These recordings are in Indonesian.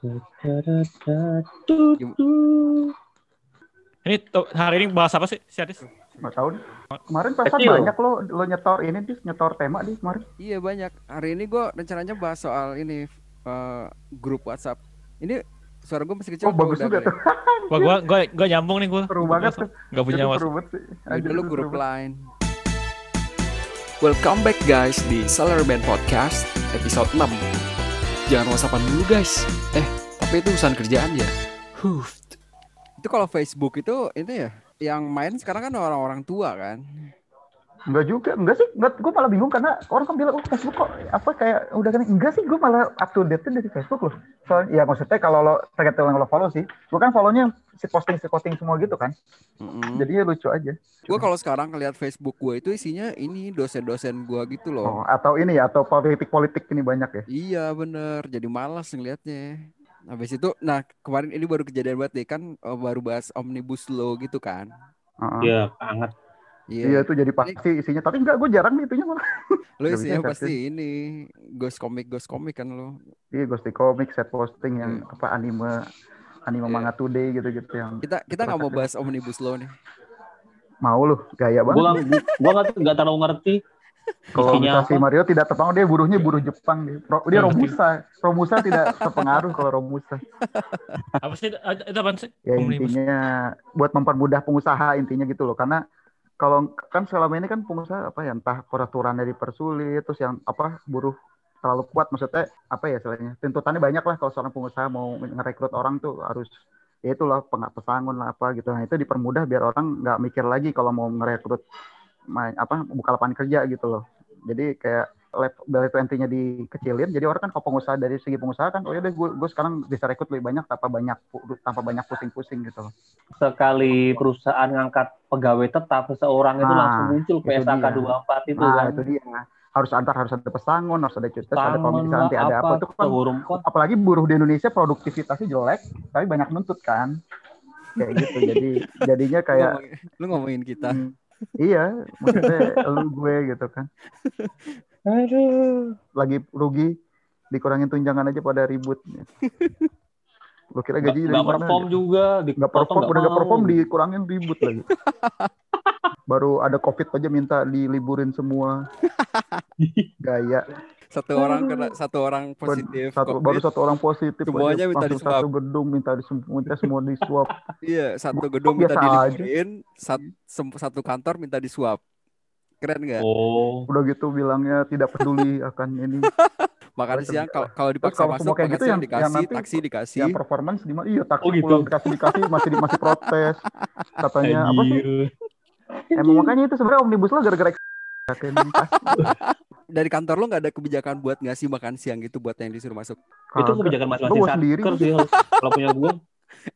Ini hari ini bahas apa sih, si Adis? Nggak tahu deh. Kemarin perasaan banyak lo lo nyetor ini dis nyetor tema di kemarin. Iya banyak. Hari ini gue rencananya bahas soal ini eh, grup WhatsApp. Ini suara gue masih kecil. Oh bagus udah juga tuh. Gua gua gua, gua nyambung nih gua. Seru banget tuh. Gak punya dulu itu grup lain. Welcome back guys di Seller Band Podcast episode 6 Jangan whatsappan dulu guys. Eh, tapi itu urusan kerjaan ya? Huh. Itu kalau Facebook itu itu ya Yang main sekarang kan orang-orang tua kan Enggak juga, enggak sih, enggak, gue malah bingung karena orang kan bilang, oh Facebook kok apa kayak udah kan enggak sih, gue malah up to date dari Facebook loh. Soalnya ya maksudnya kalau lo yang lo follow sih, gue kan follownya si posting si posting semua gitu kan, mm jadi ya lucu aja. Gue kalau sekarang ngeliat Facebook gue itu isinya ini dosen-dosen gue gitu Oh, loh atau ini ya, atau politik politik ini banyak ya. Iya bener, jadi malas ngeliatnya Habis itu, nah kemarin ini baru kejadian banget nih kan eh, baru bahas Omnibus Law gitu kan Heeh. Iya, banget. Iya itu jadi pasti isinya, tapi enggak gue jarang nih itunya malah. Lo isinya pasti ini ghost comic ghost comic kan lo. Iya Ghosty Comic, set posting yang Iya. apa anime anime Iya. manga today gitu-gitu yang Kita kita nggak mau bahas omnibus law nih. mau lu gaya Gua banget. nggak gua nggak nggak terlalu ngerti. Kalau si apa. Mario tidak terpengaruh dia buruhnya buruh Jepang dia. Pro- dia Iya, Romusa. Romusa tidak terpengaruh kalau Romusa. Apa sih? Itu apaan sih? Ya intinya buat mempermudah pengusaha intinya gitu loh. Karena kalau kan selama ini kan pengusaha apa ya entah peraturannya dipersulit terus yang apa buruh terlalu kuat maksudnya apa ya istilahnya tuntutannya banyak lah kalau seorang pengusaha mau ngerekrut orang tuh harus ya itulah pesangon lah apa gitu. Nah itu dipermudah biar orang nggak mikir lagi kalau mau ngerekrut main apa buka lapangan kerja gitu loh. Jadi kayak level level entry-nya dikecilin jadi orang kan kalau pengusaha dari segi pengusaha kan oh ya gue gue sekarang bisa rekrut lebih banyak tanpa banyak tanpa banyak pusing-pusing gitu loh Sekali perusahaan ngangkat pegawai tetap seseorang itu Nah, langsung muncul itu PSK dia. 24 itu nah kan. itu dia harus antar harus ada pesangon harus ada cuti ada kalau Tangan misalnya lah, nanti ada apa, itu kan apalagi buruh di Indonesia produktivitasnya jelek tapi banyak nuntut kan kayak gitu jadi jadinya kayak Lu ngomongin- lu ngomongin kita. hmm, iya maksudnya lu gue gitu kan Aduh. lagi rugi dikurangin tunjangan aja pada ribut lu kira gaji dari mana perform juga, nggak perform udah nggak perform dikurangin ribut lagi baru ada covid aja minta diliburin semua gaya Satu orang kena satu orang positif. satu COVID. baru satu orang positif Semuanya aja, minta di-swab. satu gedung minta di minta semua di swab Iya, satu gedung Biasa minta aja. diliburin, sat- sem- satu kantor minta disuap. Keren nggak? Oh, udah gitu bilangnya tidak peduli akan ini Makan siang kalau kalau dipaksa kalau masuk kayak gitu yang- dikasih, yang nanti- taksi dikasih. yang performance di iya taksi Oh, gitu. pulang dikasih dikasih masih di- masih protes katanya apa sih emang makanya itu sebenarnya omnibus law gara-gara Dari kantor lo nggak ada kebijakan buat ngasih makan siang gitu buat yang disuruh masuk. Itu kebijakan masing-masing sendiri. sih kalau punya gue.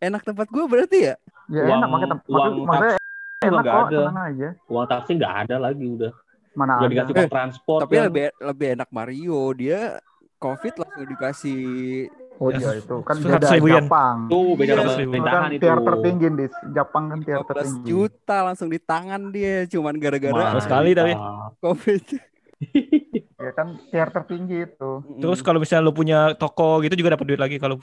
Enak tempat gue berarti ya? ya Uang- enak makanya uang maksudnya juga enak nggak kok ada. aja Uang taksi nggak ada lagi udah. mana Udah ada dikasih Eh, transport Tapi kan. lebih lebih enak Mario. Dia COVID langsung dikasih oh Ya, iya itu kan beda. Jepang Tuh beda Iya, sama pemerintahan kan itu. tier tertinggi di Jepang kan tier 15 tertinggi juta langsung di tangan dia cuman gara-gara Mahal sekali tapi. COVID. ya kan tier tertinggi itu Terus kalau misalnya lu punya toko gitu juga dapat duit lagi kalau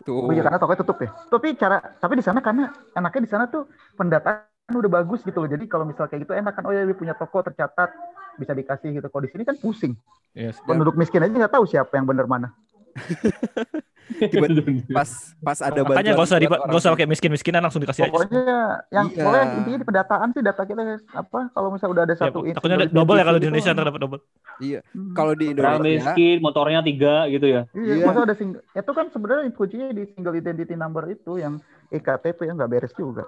tuh. Oh iya karena tokonya tutup ya. Tapi cara tapi di sana karena enaknya di sana tuh pendataan udah bagus gitu loh. Jadi kalau misal kayak gitu enak kan oh ya dia punya toko tercatat bisa dikasih gitu. Kalau di sini kan pusing. Yes. Penduduk miskin aja nggak tahu siapa yang bener mana. Tiba- pas pas ada Makanya bantuan gak usah gak usah pakai miskin-miskinan langsung dikasih aja. Pokoknya yang Iya. pokoknya intinya di pendataan sih data kita apa kalau misal udah ada Ya, satu takutnya ada double ya kalau di Indonesia ntar dapat double. Iya. Hmm. Kalau di Orang Indonesia miskin, motornya tiga gitu ya. Iya, Iya. masa ada single, itu kan sebenarnya kuncinya di single identity number itu yang EKTP yang nggak beres juga.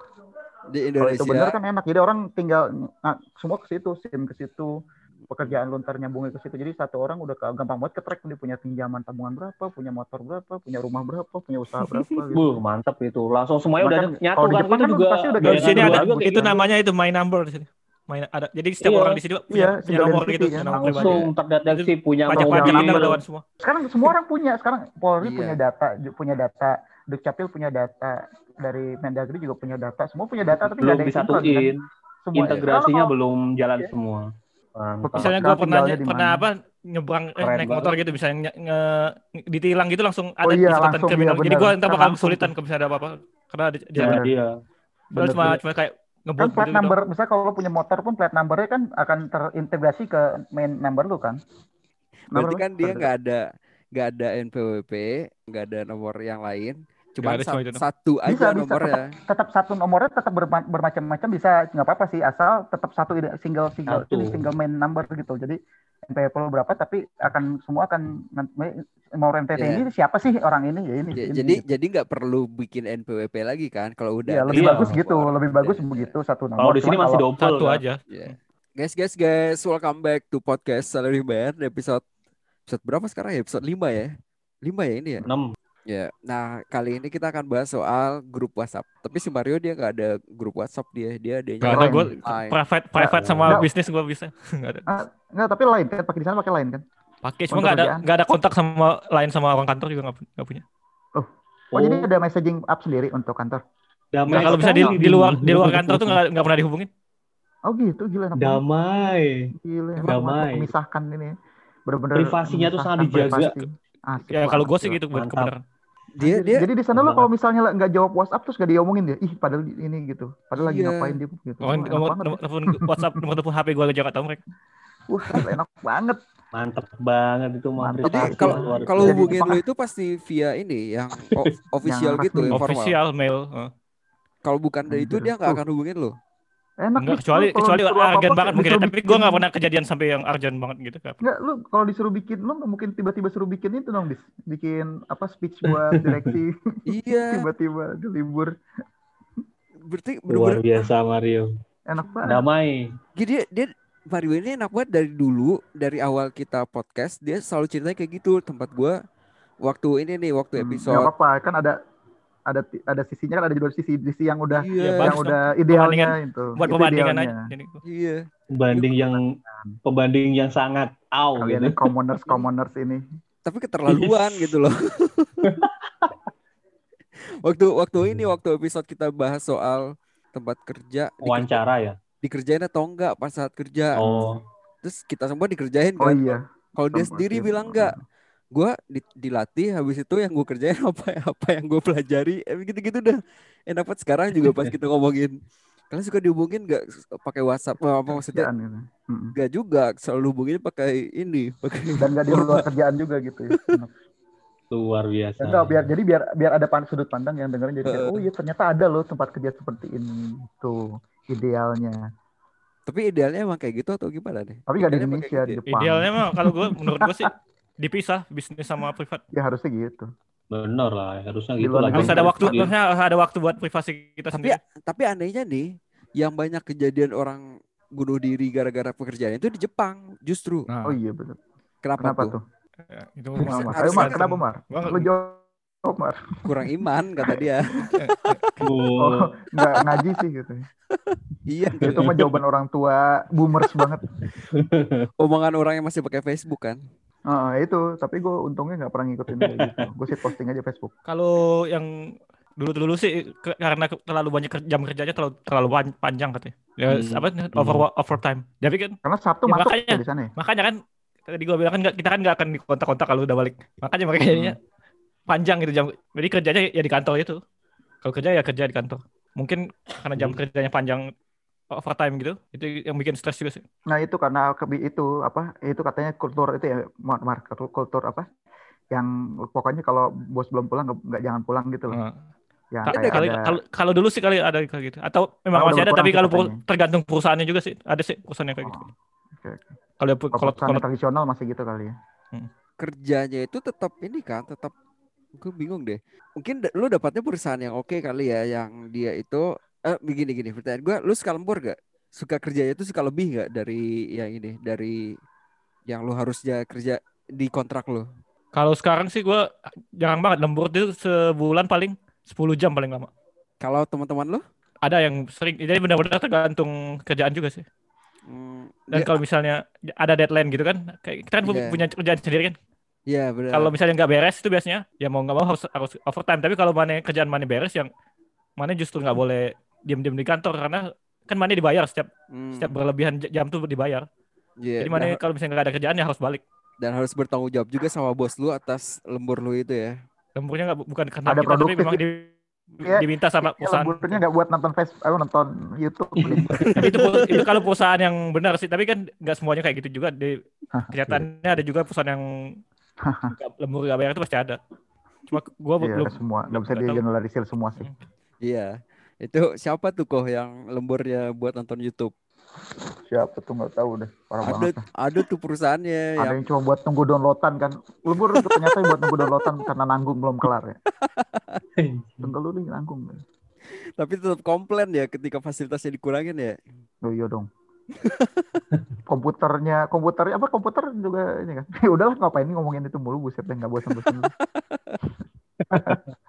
Di Kalau itu benar Indonesia kan enak. Jadi orang tinggal nah, semua ke situ, SIM ke situ, pekerjaan lu ntar nyambungnya ke situ. Jadi satu orang udah ke- gampang banget ke track dia punya pinjaman tabungan berapa, punya motor berapa, punya rumah berapa, punya usaha berapa gitu. Buh, mantep itu. Langsung semuanya udah Bahkan nyatu kalau di kan. Jepang Itu kan juga pasti udah Di sini iya, ada juga itu gitu. namanya itu my number di sini. Main ada. Jadi setiap Iya. orang di sini punya, Iya, punya nomor gitu, punya nomor pribadi. langsung terdeteksi punya Pajak nomor pajak semua. Sekarang semua orang punya. Sekarang Polri Iya. punya data, punya data, Dukcapil punya data, dari Mendagri juga punya data. Semua punya data tapi belum ada yang sinkron, kan? disatuin Semua. integrasinya Kalau- belum jalan Iya. semua Mantap. Misalnya gue pernah pernah apa nyebrang eh, naik banget. motor gitu bisa nge, nge- ditilang gitu langsung ada iya, di catatan kriminal. iya, Jadi ntar Kan bakal kesulitan kalau misalnya ada apa-apa. Karena ada dia Nah, Bener. cuma Bener-bener. cuma kayak ngebut kan plat gitu, gitu. number misalnya kalau lo punya motor pun plat numbernya kan akan terintegrasi ke main number lu kan Berarti Number kan dia nggak ada nggak ada NPWP, nggak ada nomor yang lain. Cuma doang. satu bisa aja bisa nomornya. tetap, tetap satu nomornya tetap berma- bermacam-macam bisa nggak apa-apa sih asal tetap satu single single Satu. ini single main number gitu jadi NPWP lo berapa tapi akan semua akan mau NPWP Iya. ini siapa sih orang ini ya ini, Ya, ini, jadi gitu. jadi nggak perlu bikin NPWP lagi kan kalau udah ya ada lebih Iya. bagus gitu lebih bagus Iya. begitu satu nomor kalau di sini masih kalau- double. Satu kan? aja. Ya. Guys, guys, guys, welcome back to podcast Salary Man episode episode berapa sekarang ya? Episode 5 ya? 5 ya ini ya? Enam. Ya. Nah, kali ini kita akan bahas soal grup WhatsApp. Tapi si Mario dia nggak ada grup WhatsApp dia. Dia ada Gak ada gue private private sama bisnis gue bisa. Nggak ada. Ah, nggak tapi lain kan pakai di sana pakai lain kan Pakai cuma nggak ada nggak ada kontak sama lain sama orang kantor juga nggak pu- nggak punya. oh, jadi ada messaging app sendiri untuk kantor damai kalau bisa di, di luar di luar kantor tuh nggak nggak pernah dihubungin. oh gitu gila enak damai. Gila, Damai. damai. memisahkan ini. Bener-bener Privasinya tuh sangat dijaga. Asik Ya kalau gue sih gitu Mantap. Dia Anjir, dia Jadi di sana lo kalau misalnya nggak jawab WhatsApp terus gak diomongin dia, ih padahal ini gitu, padahal lagi Iya. ngapain dia gitu. Enak nomor banget. nomor telepon WhatsApp nomor telepon HP gue aja nggak tahu mereka. Wah, enak banget. Mantap banget itu mah. Mantap. jadi kalau kalau Jadi hubungin ah. itu pasti via ini yang official Yang gitu, informal. Official mail. Kalau bukan dari itu dia nggak akan hubungin lu. Enak Enggak kecuali lu kecuali apa-apa, banget mungkin. disuruh Tapi gue nggak pernah kejadian sampai yang urgent banget gitu. Enggak, lu kalau disuruh bikin, lu nggak mungkin tiba-tiba suruh bikin itu dong, bis. Bikin apa speech buat direksi, Iya, tiba-tiba ada libur. berarti Luar bener-bener biasa Mario. Enak banget. Damai. Jadi dia, dia Mario ini enak banget dari dulu dari awal kita podcast dia selalu ceritanya kayak gitu tempat gua waktu ini nih waktu Hmm, episode nggak apa-apa, kan ada ada ada sisinya kan ada juga sisi sisi yang udah iya Ya, yang udah idealnya itu. Buat Itu pembandingan idealnya. aja. Iya Pembanding yang pembanding yang sangat aw Kalian gitu. ini commoners commoners ini. tapi keterlaluan gitu loh waktu waktu ini waktu episode kita bahas soal tempat kerja Wawancara ya. dikerjain atau enggak pas saat kerja Oh. terus kita semua dikerjain Oh kan iya. kalau dia sendiri bilang enggak gua di- dilatih habis itu yang gue kerjain apa apa yang gue pelajari eh, gitu-gitu dah enak banget sekarang juga pas kita ngomongin kalian suka dihubungin nggak pakai WhatsApp apa apa maksudnya Kerjaan gitu. Enggak juga selalu hubungin pakai ini pakai Dan nggak di luar kerjaan juga gitu ya. Enak. Luar biasa. Enggak, biar jadi biar biar ada pan, sudut pandang yang dengerin jadi Heeh. oh iya ternyata ada loh tempat kerja seperti ini. Tuh idealnya. tapi idealnya emang kayak gitu atau gimana nih Tapi nggak di emang Indonesia, kayak di gitu ya? Jepang. Idealnya mah kalau gue menurut gue sih dipisah bisnis sama privat. Ya harusnya gitu. Bener lah, harusnya gitu lah. Harus ada waktu, harusnya harus ada waktu buat privasi kita tapi sendiri. tapi anehnya nih yang banyak kejadian orang bunuh diri gara-gara pekerjaan itu di Jepang justru Nah, Oh iya betul. kenapa, Kenapa tuh? tuh? ya, itu harus Ayo Mar, kenapa Mar? Nggak- Lu jawab Mar. kurang iman kata dia Oh, Oh, nggak ngaji sih gitu. iya Itu mah jawaban orang tua, boomers banget. omongan orang yang masih pakai Facebook kan Heeh, itu. Tapi gue untungnya nggak pernah ngikutin kayak gitu. Gue sih posting aja Facebook. Kalau yang dulu-dulu sih ke- karena ke- terlalu banyak ker- jam kerjanya terlalu terlalu pan- panjang katanya. Ya Hmm. apa over overtime. Tapi kan Karena Sabtu Ya, masuk makanya. ya di sana ya. makanya kan tadi gua bilang kan nggak- kita kan nggak akan dikontak-kontak kalau udah balik. Makanya mereka jadinya panjang gitu jam. Jadi kerjanya ya di kantor itu. Kalau kerja ya kerja di kantor. Mungkin karena jam Hmm. kerjanya panjang overtime gitu. Itu yang bikin stres juga sih. Nah itu karena kebi itu apa? Itu katanya kultur itu ya, Mar, Mar, kultur apa? Yang pokoknya kalau bos belum pulang nggak jangan pulang gitu loh. Ka- kayak kali ada. kalau kalau dulu sih kali ada kayak gitu. Atau memang udah masih ada tapi kalau katanya. tergantung perusahaannya juga sih. Ada sih perusahaan yang kayak gitu. Oh, oke, oke. Kalau Kalau kalau perusahaan kalau tradisional masih gitu kali ya. kerjanya itu tetap ini kan tetap gue bingung deh mungkin lu dapatnya perusahaan yang oke kali ya yang dia itu eh begini gini pertanyaan gue lu suka lembur gak suka kerjanya itu suka lebih gak dari yang ini dari yang lu harusnya kerja di kontrak lu kalau sekarang sih gua jarang banget lembur itu sebulan paling 10 jam paling lama. kalau teman-teman lu Ada yang sering jadi benar-benar tergantung kerjaan juga sih. hmm, Dan dia- kalau misalnya ada deadline gitu kan, kayak kita kan Iya. punya kerjaan sendiri kan. Iya benar. Kalau misalnya nggak beres itu biasanya ya mau nggak mau harus harus overtime. Tapi kalau mana kerjaan mana beres yang mana justru nggak boleh diam-diam di kantor karena kan mana dibayar setiap Hmm, setiap berlebihan jam tuh dibayar. iya, Jadi mana nah, kalau misalnya nggak ada kerjaan ya harus balik. Dan harus bertanggung jawab juga sama bos lu atas lembur lu itu ya. lemburnya nggak bukan karena Ada kita tapi memang di, Iya. diminta sama Ya, perusahaan lemburnya nggak buat nonton Facebook, aku nonton YouTube. tapi itu itu kalau perusahaan yang benar sih tapi kan nggak semuanya kayak gitu juga di kenyataannya ada juga perusahaan yang lembur gak bayar itu pasti ada cuma gua Iya, belum semua nggak bisa digeneralisir semua sih. Iya. Itu siapa tuh kok yang lemburnya buat nonton YouTube? Siapa tuh nggak tahu deh, parah Ada banget. ada tuh perusahaannya Ada yang yang cuma buat tunggu downloadan kan. Lembur itu ternyata buat tunggu downloadan karena nanggung belum kelar ya. Tunggu dulu nih nanggung. tapi tetap komplain ya ketika fasilitasnya dikurangin ya. Oh iya dong. komputernya komputernya apa komputer juga ini kan ya udahlah ngapain nih ngomongin itu mulu buset deh nggak bosan-bosan.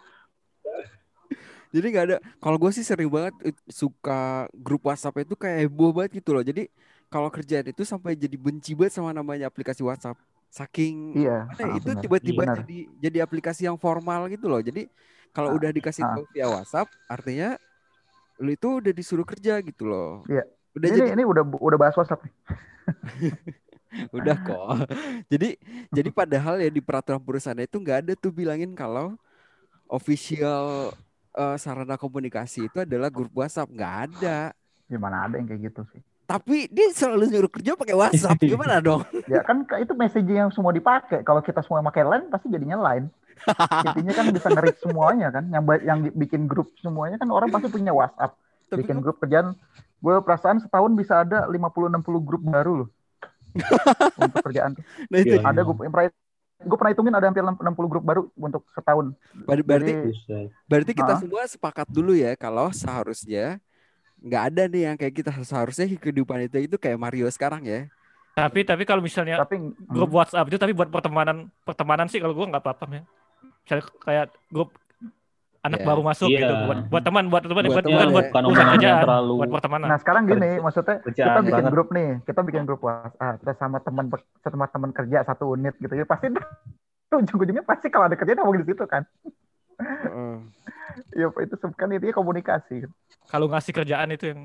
Jadi nggak ada. Kalau gue sih sering banget suka grup WhatsApp itu kayak heboh banget gitu loh. Jadi kalau kerjaan itu sampai jadi benci banget sama namanya aplikasi WhatsApp. Saking iya ya, itu tiba-tiba Benar. jadi jadi aplikasi yang formal gitu loh. Jadi kalau Ah, udah dikasih ah. tahu via WhatsApp, artinya lu itu udah disuruh kerja gitu loh. Iya. Udah ini jadi ini udah udah bahas WhatsApp nih. udah kok. jadi jadi padahal ya di peraturan perusahaan itu nggak ada tuh bilangin kalau official eh, sarana komunikasi itu adalah grup WhatsApp nggak ada. Gimana ada yang kayak gitu sih? Tapi dia selalu nyuruh kerja pakai WhatsApp. Gimana dong? Ya kan itu messaging yang semua dipakai. Kalau kita semua pakai line pasti jadinya line. Intinya kan bisa ngerit semuanya kan. Yang yang bikin grup semuanya kan orang pasti punya WhatsApp. Tapi Bikin grup kerjaan. Gue perasaan setahun bisa ada 50-60 grup baru loh. untuk kerjaan tuh. nah itu Iya. Ada gue pernah gue pernah hitungin ada hampir 60 grup baru untuk setahun. ber- berarti Jadi, berarti kita Ah. semua sepakat dulu ya kalau seharusnya nggak ada nih yang kayak kita seharusnya kehidupan itu itu kayak Mario sekarang ya. tapi tapi kalau misalnya tapi grup WhatsApp itu tapi buat pertemanan pertemanan sih kalau gua nggak apa-apa ya misalnya kayak grup anak Iya. baru masuk Iya. gitu buat buat teman buat teman Buat buat, teman, bukan buat ya. Bukan yang kerjaan terlalu buat pertemanan Nah sekarang gini, maksudnya kita bikin banget. grup nih, kita bikin grup WhatsApp, kita sama teman sama teman kerja satu unit gitu ya pasti tuh ujung-ujungnya pasti kalau ada kerjaan ngomong di situ kan. Heeh. Ya itu kan intinya komunikasi. kalau ngasih kerjaan itu yang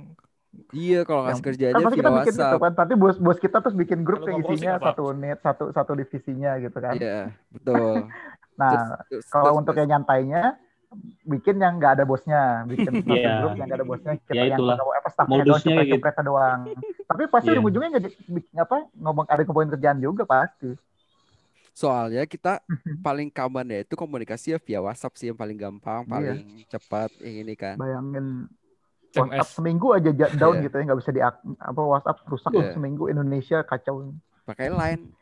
Iya kalau ngasih kerja Kan aja via kita bikin gitu WhatsApp. kan, tapi bos bos kita terus bikin grup Kalau yang sih isinya apa-apa. satu unit, satu satu divisinya gitu kan. Iya betul. Nah Terus- terus- kalau terus- untuk yang nyantainya bikin yang nggak ada bosnya, bikin Iya. grup yang nggak ada bosnya, kita Ya yang itulah. pegawai apa staffnya doang, Modusnya gitu. doang. Tapi pasti Iya. ujung-ujungnya nggak di- bikin apa ngomong ada ngomongin kerjaan juga pasti. Soalnya kita paling common ya itu komunikasi ya via WhatsApp sih yang paling gampang, Iya. paling cepat yang ini kan. Bayangin SMS WhatsApp seminggu aja ja- down Iya. gitu ya nggak bisa di apa WhatsApp rusak Iya. seminggu Indonesia kacau Pakai line.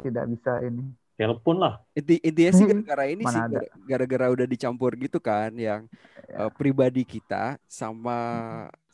tidak bisa ini telepon lah. Inti intinya sih Hmm, gara-gara ini mana sih gara-gara udah dicampur gitu kan yang Ya. eh, pribadi kita sama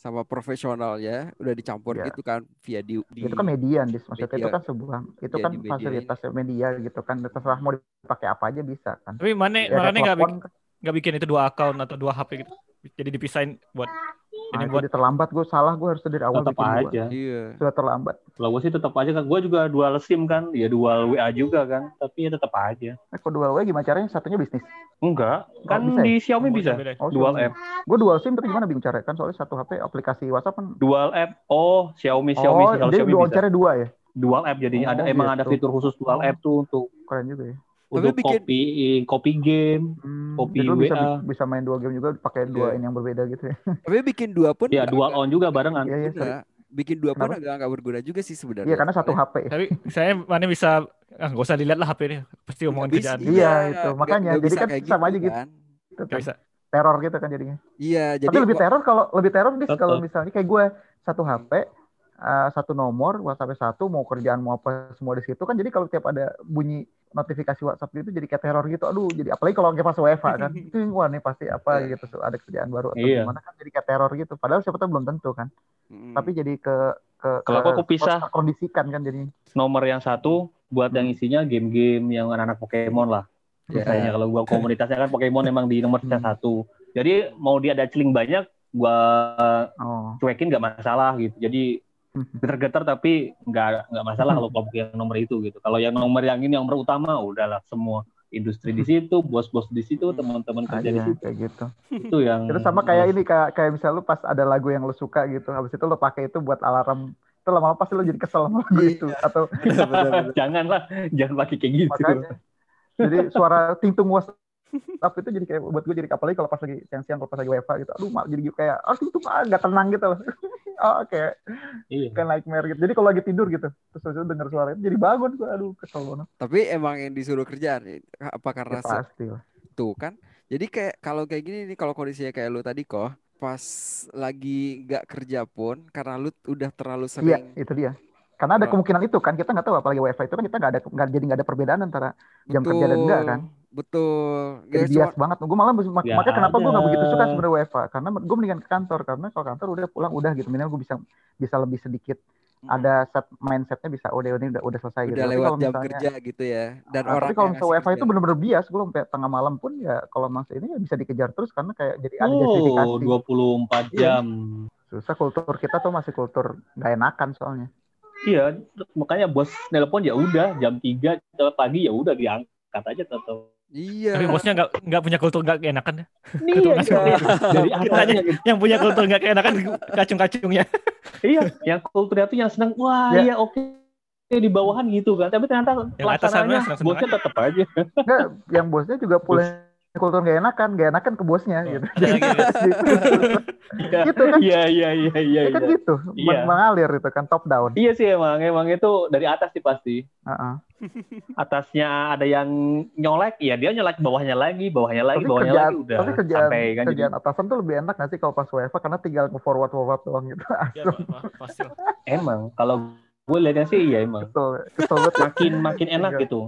sama profesionalnya udah dicampur Ya. gitu kan via di, di itu kan media Dis. maksudnya media. itu kan sebuah itu kan di media fasilitas media gitu kan terserah mau dipakai apa aja bisa kan tapi mana Ya, mana nggak bikin nggak bikin itu dua account atau dua HP gitu jadi dipisahin buat nah, ini itu buat terlambat gue salah gue harus dari awal Tetap bikin dua. aja. Iya. sudah terlambat Kalau gue sih tetap aja kan. Gue juga dual SIM kan. Ya dual WA juga kan. Tapi ya tetap aja. eh kok dual way gimana caranya satunya bisnis Enggak. Kan bisa ya? di Xiaomi Oh, bisa. oh Dual Xiaomi. app. gue dual sim tapi gimana bingung caranya kan soalnya satu HP aplikasi WhatsApp kan Dual app. Oh, Xiaomi Xiaomi oh. Kalau dia Xiaomi dual bisa. caranya dua ya Dual app jadinya ada Oh, emang ada gitu. fitur khusus dual Oh. app tuh untuk keren juga ya untuk bikin- kopi kopi game. Hmm, Kopi jadi lu bisa WA. bisa main dua game juga pakai dua Iya. ini yang berbeda gitu ya Tapi bikin dua pun Ya nggak- dual on juga barengan. iya iya. Bikin dua pun agak nggak berguna juga sih sebenarnya. iya karena satu HP tapi saya mana bisa ah, nggak usah dilihat lah HP ini pasti Nggak bisa- kerjaan Iya, itu. Makanya, nggak jadi bisa kan kayak sama aja gitu. kan. Itu nggak kan. bisa teror gitu kan jadinya Iya, jadi Tapi lebih teror kalau lebih teror Tetep. kalau misalnya kayak gue satu HP eh, satu nomor WhatsApp satu mau kerjaan mau apa semua di situ kan jadi kalau tiap ada bunyi notifikasi WhatsApp gitu jadi kayak teror gitu aduh jadi apalagi kalau lagi pas WFH kan itu wah nih pasti apa Iya. gitu ada kerjaan baru atau Iya. gimana kan jadi kayak teror gitu padahal siapa tahu belum tentu kan Mm. tapi jadi ke ke Kalau ke- aku pisah. kondisikan kan jadi Nomor yang satu buat yang isinya game-game yang anak-anak Pokemon lah. Ya. Biasanya kalau gua komunitasnya kan Pokemon emang di nomor Hmm. satu. Jadi mau dia ada celing banyak, gua oh cuekin nggak masalah gitu. Jadi getar-getar tapi nggak nggak masalah kalau kelompok yang nomor itu gitu. Kalau yang nomor yang ini yang nomor utama udahlah semua industri di situ, bos-bos di situ, teman-teman kerja di situ kayak gitu itu yang Terus sama kayak ini kayak kayak misal lu pas ada lagu yang lu suka gitu, habis itu lu pakai itu buat alarm Terus lama-lama pasti lo jadi kesel sama lagu Iya. itu atau Janganlah, jangan pakai kayak gitu. makanya. Jadi suara tingtung was tapi itu jadi kayak buat gue jadi apalagi kalau pas lagi siang-siang kalau pas lagi WFH gitu aduh mal jadi kayak ah tingtung ah gak tenang gitu. Loh oh kayak Iya. kayak nightmare gitu. Jadi kalau lagi tidur gitu terus terus denger suara itu jadi bangun gue aduh kesel banget. Tapi emang yang disuruh kerjaan apa karena ya, pasti lah. Tuh kan? Jadi kayak kalau kayak gini nih kalau kondisinya kayak lu tadi kok pas lagi nggak kerja pun karena lu udah terlalu iya sering itu dia. Karena ada kemungkinan itu kan kita nggak tahu apalagi WiFi itu kan kita nggak ada nggak jadi nggak ada perbedaan antara jam kerja dan enggak kan Betul. Ya, bias cuma- banget gue malah mak- Ya makanya kenapa gue nggak begitu suka sebenarnya WFH karena gue mendingan ke kantor karena kalau kantor udah pulang udah gitu minimal gue bisa bisa lebih sedikit ada set mindsetnya bisa udah ini udah udah selesai gitu udah Tapi lewat kalau jam misalnya- kerja gitu ya. Dan Ah, orang tapi kalau misalnya WiFi itu bener-bener bias, gue sampai tengah malam pun ya kalau masih ini ya bisa dikejar terus karena kayak jadi ada Oh, justifikasi. 24 Iya. jam. Susah kultur kita tuh masih kultur gak enakan soalnya. Iya, makanya bos nelpon ya udah jam 3 pagi ya udah diangkat aja tetap. Iya. Tapi bosnya nggak nggak punya kultur nggak keenakan ya. Iya, iya. dari Kita atasnya gitu. Yang punya kultur nggak keenakan kacung-kacungnya. Iya, yang kulturnya tuh yang senang, wah Ya. iya oke di bawahan gitu kan. Tapi ternyata Yang senang-senang bosnya tetap aja. Enggak, yang bosnya juga punya kultur gak enakan, gak enakan ke bosnya Oh. gitu. Ya, gitu. kan? Iya, iya, iya, iya. Ya kan iya. gitu, Iya. meng- mengalir itu kan top down. Iya sih emang, emang itu dari atas sih pasti. Heeh. Atasnya ada yang nyolek, ya dia nyolek bawahnya lagi, bawahnya lagi, Tapi bawahnya kerjaan, lagi udah tapi kerjaan, sampai kan jadi kerjaan atasan tuh lebih enak gak sih kalau pas WFH karena tinggal nge-forward forward doang gitu. Ya, pasti emang kalau gue lihatnya sih iya emang Kesel, kesel makin makin enak Iya. gitu.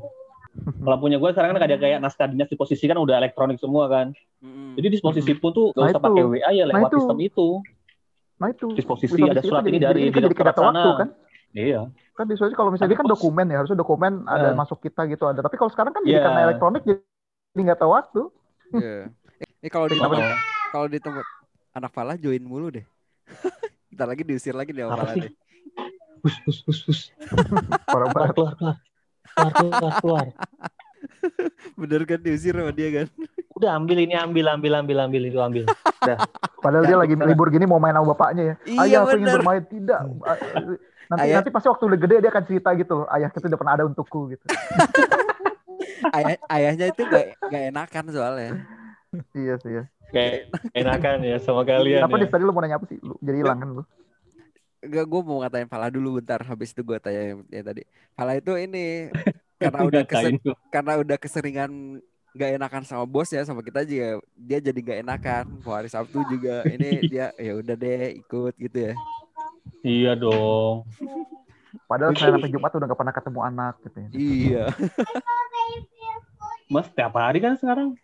Kalau punya gue sekarang kan ada kayak naskah dinas di posisi kan udah elektronik semua kan. Jadi disposisi pun tuh gak Nah, usah itu. pakai WA ya Nah, lewat itu. sistem itu. Nah itu. Disposisi Disposisi ada surat jadi- ini dari waktu sana. kan. Iya. kan di Sulawesi kalau misalnya Tapi dia kan dokumen ya harusnya dokumen ada Eh. masuk kita gitu ada tapi kalau sekarang kan jadi Iya. karena elektronik jadi nggak tahu waktu Iya. Eh, eh, kalau di tempat Oh, kalau di tempat anak Pala join mulu deh. Ntar lagi diusir lagi deh sama Apa Pala sih? deh. hus, hus, hus, hus. keluar. Keluar, keluar, keluar. Bener kan diusir sama dia kan? Udah ambil ini, ambil, ambil, ambil, ambil itu ambil. padahal dia Ya, lagi sana. libur gini mau main sama bapaknya ya Iya, ayah aku ingin bener. bermain tidak nanti Ayah- nanti pasti waktu udah gede dia akan cerita gitu loh ayah kita udah pernah ada untukku gitu Ayah, ayahnya itu gak, gak enakan soalnya. iya sih ya Kayak enakan ya sama kalian apa ya. di tadi lu mau nanya apa sih lu jadi hilang kan lu Enggak, gue mau ngatain Pala dulu bentar. Habis itu gue tanya yang, yang tadi. Pala itu ini karena udah Ngatain kese- lu. karena udah keseringan gak enakan sama bos ya sama kita juga dia jadi gak enakan mau hari Sabtu juga ini dia ya udah deh ikut gitu ya Iya dong. padahal saya sampai Jumat udah gak pernah ketemu anak gitu ya iya Mas tiap hari kan sekarang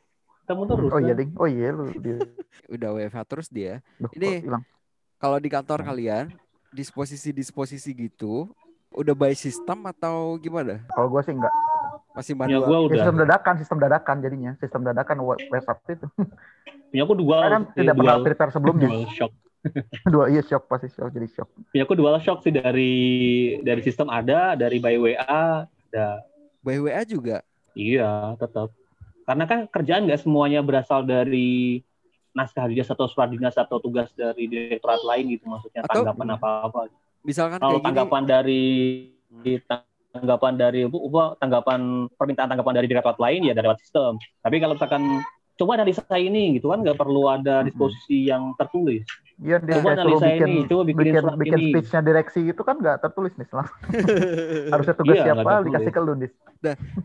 ketemu terus. oh iya kan? ding oh iya lu dia udah WFH terus dia Duh, Ini- kalau di kantor kalian disposisi disposisi gitu udah by sistem atau gimana kalau gue sih enggak masih manual gua Ya, udah. sistem dadakan sistem dadakan jadinya sistem dadakan WhatsApp itu Punya aku dual. Kan sih, tidak pernah dual, prepare sebelumnya dual shock. dua iya shock pasti shock jadi shock Punya aku dual shock sih dari dari sistem ada, dari by WA ada. by WA juga Iya, tetap. Karena kan kerjaan nggak semuanya berasal dari naskah dinas atau surat dinas atau tugas dari direktorat lain gitu maksudnya Atau- tanggapan apa-apa. misalkan Kalau kayak gini tanggapan dari tanggapan dari apa tanggapan permintaan tanggapan dari direktorat lain ya dari lewat sistem. Tapi kalau misalkan coba analisa ini gitu kan nggak perlu ada disposisi yang tertulis. Iya, dia Coba analisa bikin ini, coba bikin bikin surat bikin ini. speechnya direksi itu kan nggak tertulis nih selang. Harusnya tugas Iya, siapa dikasih ke lu nih.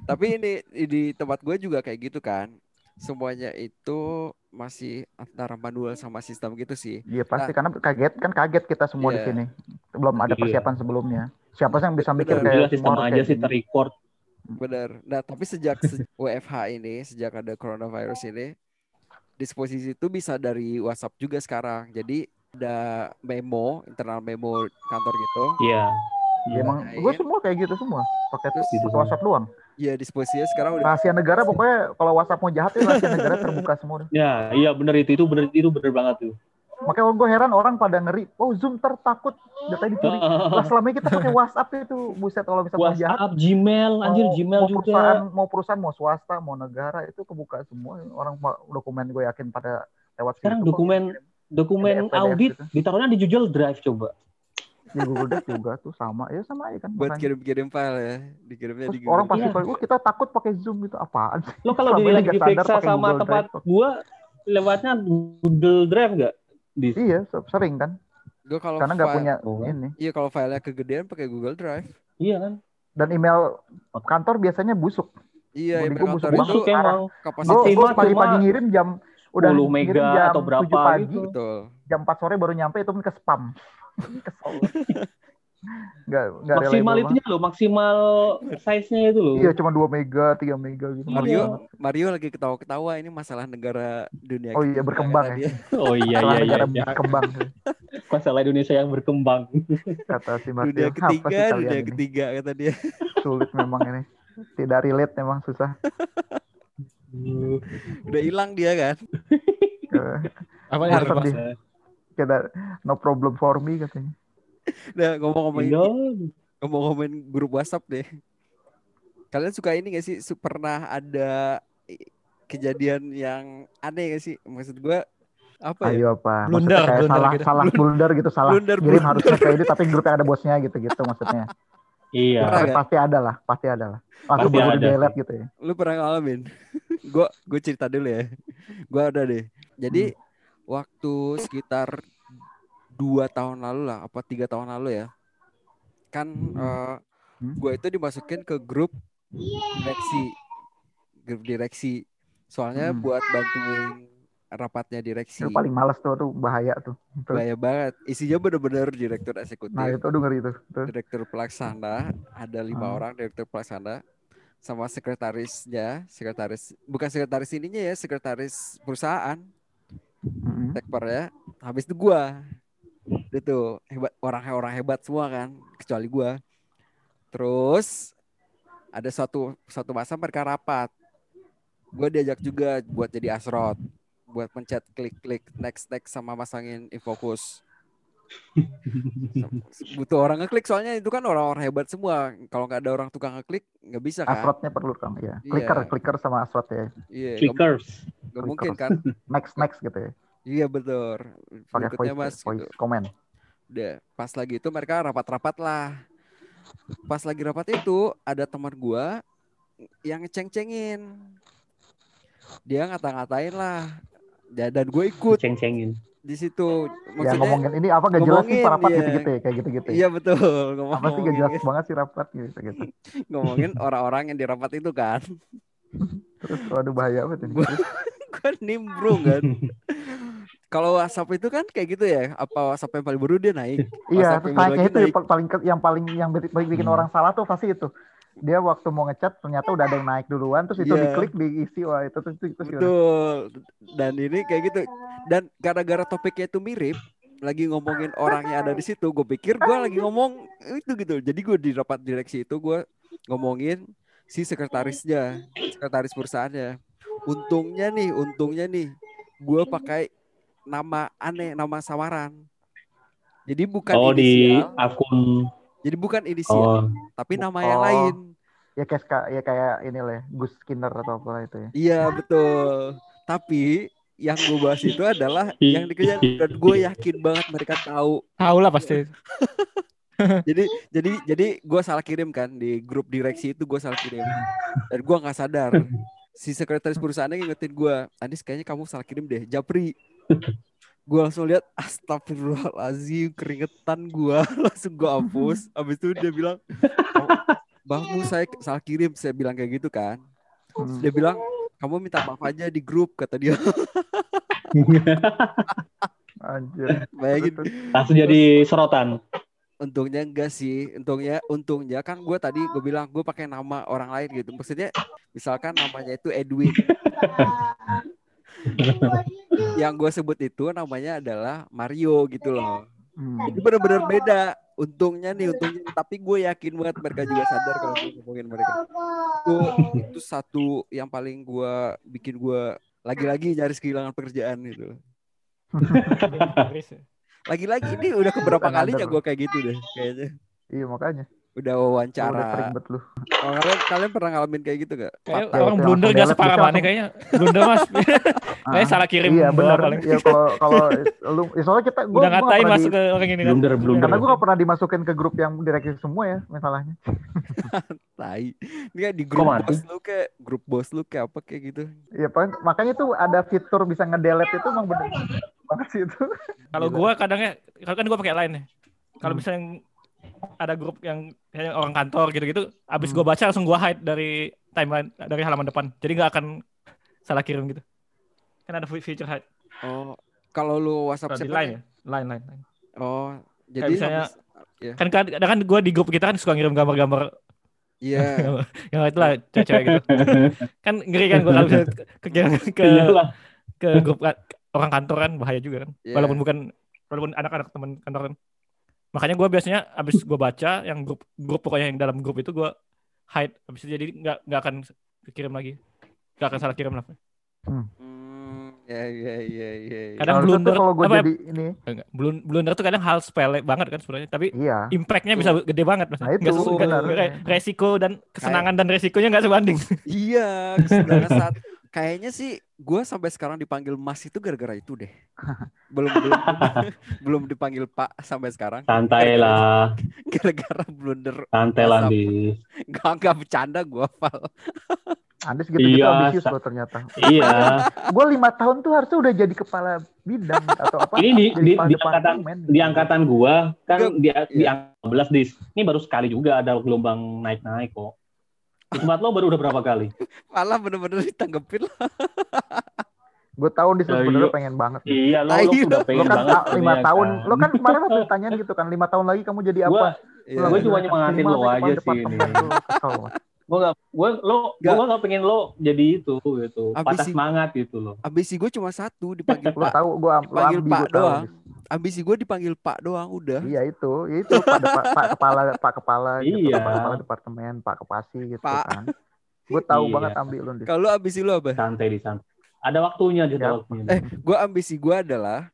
tapi ini di tempat gue juga kayak gitu kan semuanya itu masih antara manual sama sistem gitu sih Iya pasti karena kaget kan kaget kita semua di Iya. sini. Belum ada Iya. persiapan sebelumnya. Siapa sih yang bisa mikir Bener. kayak Gila sistem aja kayak sih terrecord. Bener. Nah, tapi sejak se- WFH ini, sejak ada coronavirus ini, disposisi itu bisa dari WhatsApp juga sekarang. Jadi ada memo, internal memo kantor gitu. Iya. Ya, emang Iya. gue semua kayak gitu semua. Pakai Terus pakai gitu WhatsApp doang. Ya, disposisinya sekarang udah Rahasia negara pokoknya kalau WhatsApp mau jahat ya rahasia negara terbuka semua. Ya, iya bener itu itu bener itu bener banget tuh. Makanya gue heran orang pada ngeri. Oh Zoom tertakut datanya dicuri. Lah selama ini kita pakai WhatsApp itu buset kalau bisa mau jahat. WhatsApp, Gmail, anjir mau, Gmail mau juga. perusahaan mau perusahaan mau swasta mau negara itu kebuka semua orang dokumen gue yakin pada lewat Sekarang dokumen dokumen audit gitu. ditaruhnya di Google Drive coba. Di Google Drive juga tuh sama. Ya sama aja kan buat kirim-kirim file ya. Dikirimnya Terus di Google orang pasti Iya. pakai, "Oh, kita takut pakai Zoom gitu apaan sih? Lo kalau Selama di ini lagi diperiksa pakai sama Google tempat Drive gua lewatnya Google Drive nggak? Di iya se- sering kan? Gue kalau karena nggak file- punya Oh. ini. Iya kalau filenya kegedean pakai Google Drive. Iya kan? dan email kantor biasanya busuk. Iya email gua busuk kantor itu Busuk emang. kapasitas Maksimal pagi-pagi ngirim jam udah 10 ngirim mega jam atau berapa 7 pagi gitu. betul. jam 4 sore baru nyampe itu ke spam kesel nggak nggak Maksimal reliable itunya loh, maksimal size-nya itu loh. iya cuma 2 mega 3 mega gitu Iya. Mario Mario lagi ketawa-ketawa ini masalah negara dunia Oh iya, berkembang ya. dia. Oh iya iya iya. negara iya. berkembang Masalah Indonesia yang berkembang. kata si Martin dunia apa sih ketiga dunia ini? ketiga kata dia sulit memang ini tidak relate memang susah udah hilang dia kan Eh, Apa Harus ya? di- kita no problem for me katanya. Udah ngomong-ngomongin Iya. ngomong-ngomongin grup WhatsApp deh. Kalian suka ini gak sih? Pernah ada kejadian yang aneh gak sih? Maksud gua apa ya? Ayo apa? Maksudnya Blunder, kayak blunder salah gitu. salah blunder. gitu salah. Blunder, kirim blunder. harusnya ke ini tapi grupnya ada bosnya gitu gitu maksudnya. Iya. Pernah pasti ada lah pasti ada lah. Langsung Pasti baru ada di delete gitu ya. Lu pernah ngalamin? Gua gue cerita dulu ya. Gua ada deh. Jadi waktu sekitar dua tahun lalu lah apa tiga tahun lalu ya kan eh, Hmm. gua itu dimasukin ke grup direksi grup direksi soalnya Hmm. buat bantuin rapatnya direksi itu paling males tuh tuh bahaya tuh Tuh. bahaya banget isinya bener-bener direktur eksekutif nah itu tuh Tuh. direktur pelaksana ada lima Hmm. orang direktur pelaksana sama sekretarisnya sekretaris bukan sekretaris ininya ya sekretaris perusahaan Mm-mm. tekper ya habis itu gua. Itu hebat orang-orang hebat semua kan kecuali gua. Terus ada suatu suatu masa mereka rapat. Gua diajak juga buat jadi asrot buat pencet klik-klik next next sama masangin infokus. Butuh orang ngeklik soalnya itu kan orang-orang hebat semua. Kalau nggak ada orang tukang ngeklik nggak bisa kan? Asrotnya perlu kan ya clicker clicker sama asrot ya. Iya nggak Clickers. nggak mungkin kan? Next next gitu ya iya betul. Pakai voice mas voice gitu. comment udah pas lagi itu mereka rapat-rapat lah. Pas lagi rapat itu ada teman gua yang ngeceng-cengin. Dia ngata-ngatain lah. Ya, dan gue ikut Ceng-cengin. di situ. Ya maksudnya ngomongin ini apa? Gak jelas sih rapat iya. gitu-gitu ya? Kayak gitu-gitu ya? Iya betul. Ngomong apa sih gak jelas banget sih rapat gitu gitu ngomongin orang-orang yang di rapat itu kan terus waduh bahaya banget ini gue nimbrung kan kalau WhatsApp itu kan kayak gitu ya apa WhatsApp yang paling baru dia naik iya terus naiknya itu naik. yang paling yang paling yang bikin bikin Hmm. orang salah tuh pasti itu dia waktu mau ngechat ternyata udah ada yang naik duluan terus itu Iya. diklik diisi wah itu terus itu, Betul. Dan ini kayak gitu. Dan gara-gara topiknya itu mirip, lagi ngomongin orang yang ada di situ, gue pikir gue lagi ngomong itu gitu. Jadi gue di rapat direksi itu gue ngomongin si sekretarisnya, sekretaris perusahaannya. Untungnya nih, untungnya nih, gue pakai nama aneh, nama samaran. Jadi bukan Oh di akun. jadi bukan inisial, Oh. tapi nama yang Oh. lain. ya kayak ya kayak ini lah ya, Gus Skinner atau apa itu ya Iya betul. Tapi yang gue bahas itu adalah yang dikerjain dan gue yakin banget mereka tahu. Tahu lah pasti. Jadi jadi jadi gue salah kirim kan di grup direksi itu gue salah kirim dan gue nggak sadar. Si sekretaris perusahaannya ngingetin gue, Anis kayaknya kamu salah kirim deh, Japri. Gue langsung lihat, astagfirullahaladzim, keringetan gue, langsung gue hapus. Habis itu dia bilang, "Oh, Bangmu saya salah kirim, saya bilang kayak gitu kan. Hmm. Dia bilang, kamu minta maaf aja di grup, kata dia. anjir Bayangin Terus- Langsung jadi serotan. Untungnya enggak sih untungnya untungnya kan gue tadi gue bilang gue pakai nama orang lain gitu. Maksudnya misalkan namanya itu Edwin. Yang gue sebut itu namanya adalah Mario gitu loh. Hmm. itu benar-benar beda. Untungnya nih untungnya. Tapi gue yakin banget mereka juga sadar kalau gue ngomongin mereka. Itu itu satu yang paling gue bikin gue lagi-lagi nyaris kehilangan pekerjaan gitu lagi-lagi ini udah keberapa Bukan kalinya gue kayak gitu deh kayaknya iya makanya udah Oh, wawancara. udah sering bet lu. Oh, kalian kalian pernah ngalamin kayak gitu gak? Kayak Patah orang blunder gak separah mana kayaknya. Blunder mas. Kayaknya Ah, salah kirim Iya benar. paling. Iya kalau kalau lu ya soalnya kita gua, Udah ngatain masuk di- ke orang ini kan. Blunder, blunder. karena gue gak pernah dimasukin ke grup yang direksi semua ya masalahnya. Tai. Ini kan di grup bos lu kayak grup bos lu kayak apa kayak gitu. Iya makanya tuh ada fitur bisa ngedelete itu emang bener banget sih itu. Kalau gua kadangnya, kalau kan gua pakai line ya. Kalau Hmm. misalnya ada grup yang kayak orang kantor gitu-gitu, abis Hmm. gua baca langsung gua hide dari timeline dari halaman depan. Jadi nggak akan salah kirim gitu. Kan ada feature hide. Oh, kalau lu WhatsApp siapa line nih? ya, line line. line. Oh, jadi misalnya- habis- ya. Kan kadang kan gua di grup kita kan suka ngirim gambar-gambar Iya. yang itulah cewek-cewek gitu. kan ngeri kan gua kalau ke, ke, ke, ke grup orang kantor kan bahaya juga kan. Iya. Walaupun bukan walaupun anak-anak teman kantor kan. Makanya gua biasanya abis gua baca yang grup grup pokoknya yang dalam grup itu gua hide abis itu jadi nggak nggak akan kirim lagi. Nggak akan salah kirim lah. Hmm, ya ya ya ya. ya. Kadang blunder kalau gue apa- jadi ini, Enggak, blunder tuh kadang hal sepele banget kan sebenarnya, tapi iya. impactnya bisa gede banget mas. Nah, itu sesu- benar. resiko dan kesenangan dan resikonya nggak sebanding. Iya, kesenangan saat kayaknya sih gue sampai sekarang dipanggil Mas itu gara-gara itu deh. Belum belum belum dipanggil Pak sampai sekarang. Santai lah, Gara-gara blunder. santai lah. Bis. Gak gak bercanda gue Val. Andis gitu-gitu Iya, ambisius sa- loh ternyata. Iya, Gue lima tahun tuh harusnya udah jadi kepala bidang atau apa? ini di, di, di angkatan departemen. di angkatan gua kan Enggak, di di iya. angkatan 11 dis. Ini baru sekali juga ada gelombang naik-naik kok. Di tempat lo baru udah berapa kali? Malah bener-bener ditanggepin lah. Gue tahu di sebenarnya pengen banget. Iya, lo, lo udah Lo pengen kan banget. lima tahun, kan? lo kan kemarin waktu ditanyain gitu kan, lima tahun lagi kamu jadi apa? Iya. Gua cuma nyemangatin Minimal lo aja sih ini. Gua gak, gua lo, Nggak. gua gak pengen lo jadi itu gitu, Ambisi. patah semangat gitu loh. Ambisi gue cuma satu dipanggil Lo Pak. tahu gue lo Dipanggil Pak gue tahu. doang. Ambisi gue dipanggil Pak doang udah. Iya itu, ya itu Pak, Depa- Pak kepala Pak kepala gitu, Iya. Pak kepala departemen, Pak Kepasi gitu Pak. kan. Gue tahu Iya. banget ambil lo. Kalau ambisi lu apa? Santai di santai. Ada waktunya aja, ada Ya. waktunya. Eh, gue ambisi gue adalah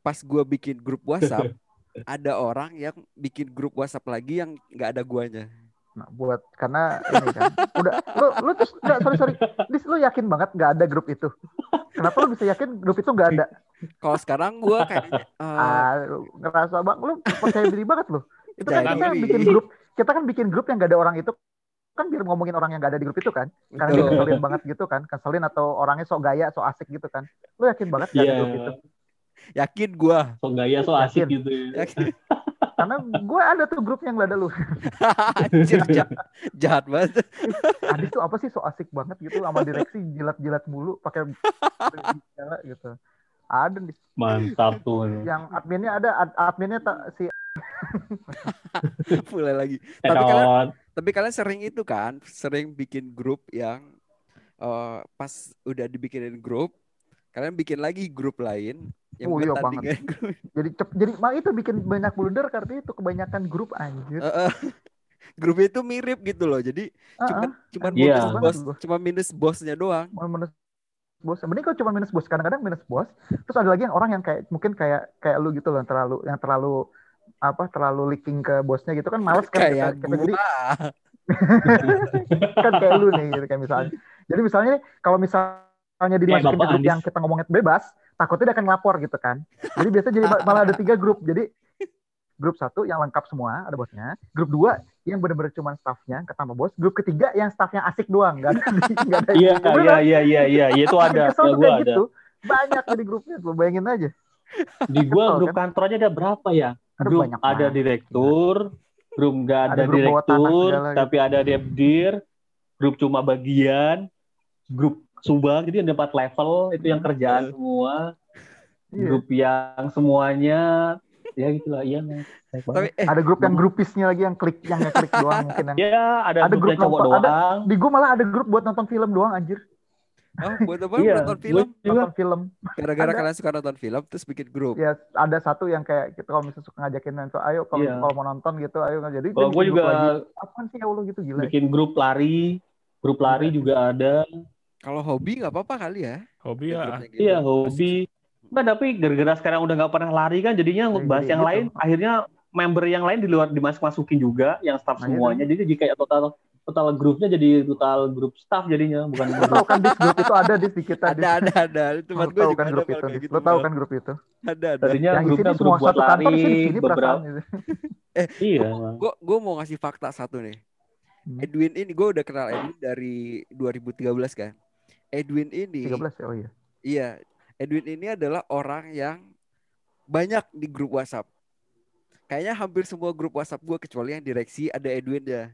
pas gue bikin grup WhatsApp, ada orang yang bikin grup WhatsApp lagi yang nggak ada guanya. Nah, buat karena ini kan udah lu lu terus enggak sorry sorry Dis lu yakin banget nggak ada grup itu kenapa lu bisa yakin grup itu nggak ada Kalau sekarang gue kayaknya eh, ah lu ngerasa bang lu percaya diri banget lu itu kan kita diri. bikin grup kita kan bikin grup yang nggak ada orang itu kan biar ngomongin orang yang nggak ada di grup itu kan karena dia ngeselin banget gitu kan keselin atau orangnya sok gaya sok asik gitu kan lu yakin banget nggak ada Iya, grup itu yakin gue. so gaya, so asik Yakin. gitu. ya. Yakin. Karena gue ada tuh grup yang nggak ada lu Anjir, jahat, jahat banget. Adis tuh apa sih sok asik banget gitu sama direksi jilat-jilat mulu pakai gitu ada nih Mantap tuh. yang adminnya ada ad- adminnya tak si Mulai lagi. Tapi kalian, tapi kalian sering itu kan, sering bikin grup yang eh, pas udah dibikinin grup, kalian bikin lagi grup lain yang Oh, iya tandingan grup. jadi cep, jadi mah itu bikin banyak blunder karena itu kebanyakan grup anjir eh, grupnya itu mirip gitu loh. Jadi cuman ah. cuman Iya. minus bos, Banget cuma minus bosnya doang. mau minus bos mending kalau cuma minus bos kadang-kadang minus bos terus ada lagi yang orang yang kayak mungkin kayak kayak lu gitu loh yang terlalu yang terlalu apa terlalu leaking ke bosnya gitu kan males kan Kayak kita, kita jadi kan kayak lu nih gitu kayak misalnya jadi misalnya nih, kalau misalnya dimasukin ke Bapak grup Andis. yang kita ngomongin bebas takutnya dia akan lapor gitu kan jadi biasanya jadi ma- malah ada tiga grup jadi grup satu yang lengkap semua ada bosnya grup dua yang benar-benar cuma staffnya ketambah bos grup ketiga yang staffnya asik doang nggak ada ada Iya, Beneran. iya, iya, iya, iya, iya, itu ada. Kesel Ya gua ada. gitu banyak di grupnya tuh bayangin aja Di gua Kesel, grup kan? kantor aja ada berapa ya? Ada Grup banyak ada direktur, grup nggak ada, Ada grup tanah direktur, segala gitu. tapi ada debdir, grup cuma bagian, grup subang, jadi ada empat level itu yang kerjaan semua, Iya. grup yang semuanya ya gitulah iya. Tapi eh ada grup yang grupisnya lagi yang klik yang klik doang mungkin yang ya ada, ada grup grup yang cowok nonton, ada- doang. di gue malah ada grup buat nonton film doang anjir oh, buat apa? Iya, Nonton gua film. nonton film Gara-gara ada. kalian suka nonton film terus bikin grup. ya ada satu yang kayak gitu kalau misalnya suka ngajakin nonton ayo kalau Iya. kalau mau nonton gitu ayo jadi dia Kalau gue juga apaan sih ya Allah gitu gila bikin grup lari, grup lari Iya. juga ada. Kalau hobi nggak apa-apa kali ya. Hobi ya. Gitu. Iya hobi. Enggak, tapi gara-gara sekarang udah nggak pernah lari kan jadinya Iya, bahas jadi yang gitu. lain akhirnya member yang lain di luar dimasuk masukin juga yang staff Nah, iya semuanya jadi jadi kayak total total grupnya jadi total grup staff jadinya bukan Lo tau kan di grup itu ada di kita Ada ada ada. Tempat Lo gue tahu juga kan grup itu gitu, lo tahu Val. kan grup itu Ada ada. tadinya yang grupnya isinya grup semua buat satu kantor lari sini sini beberapa perasaan gitu. iya. Gue gue mau ngasih fakta satu nih. Hmm. Edwin ini gue udah kenal Edwin dari 2013 kan. Edwin ini 13 ya oh iya Iya, Edwin ini adalah orang yang banyak di grup WhatsApp. Kayaknya hampir semua grup WhatsApp gue kecuali yang direksi ada Edwin ya.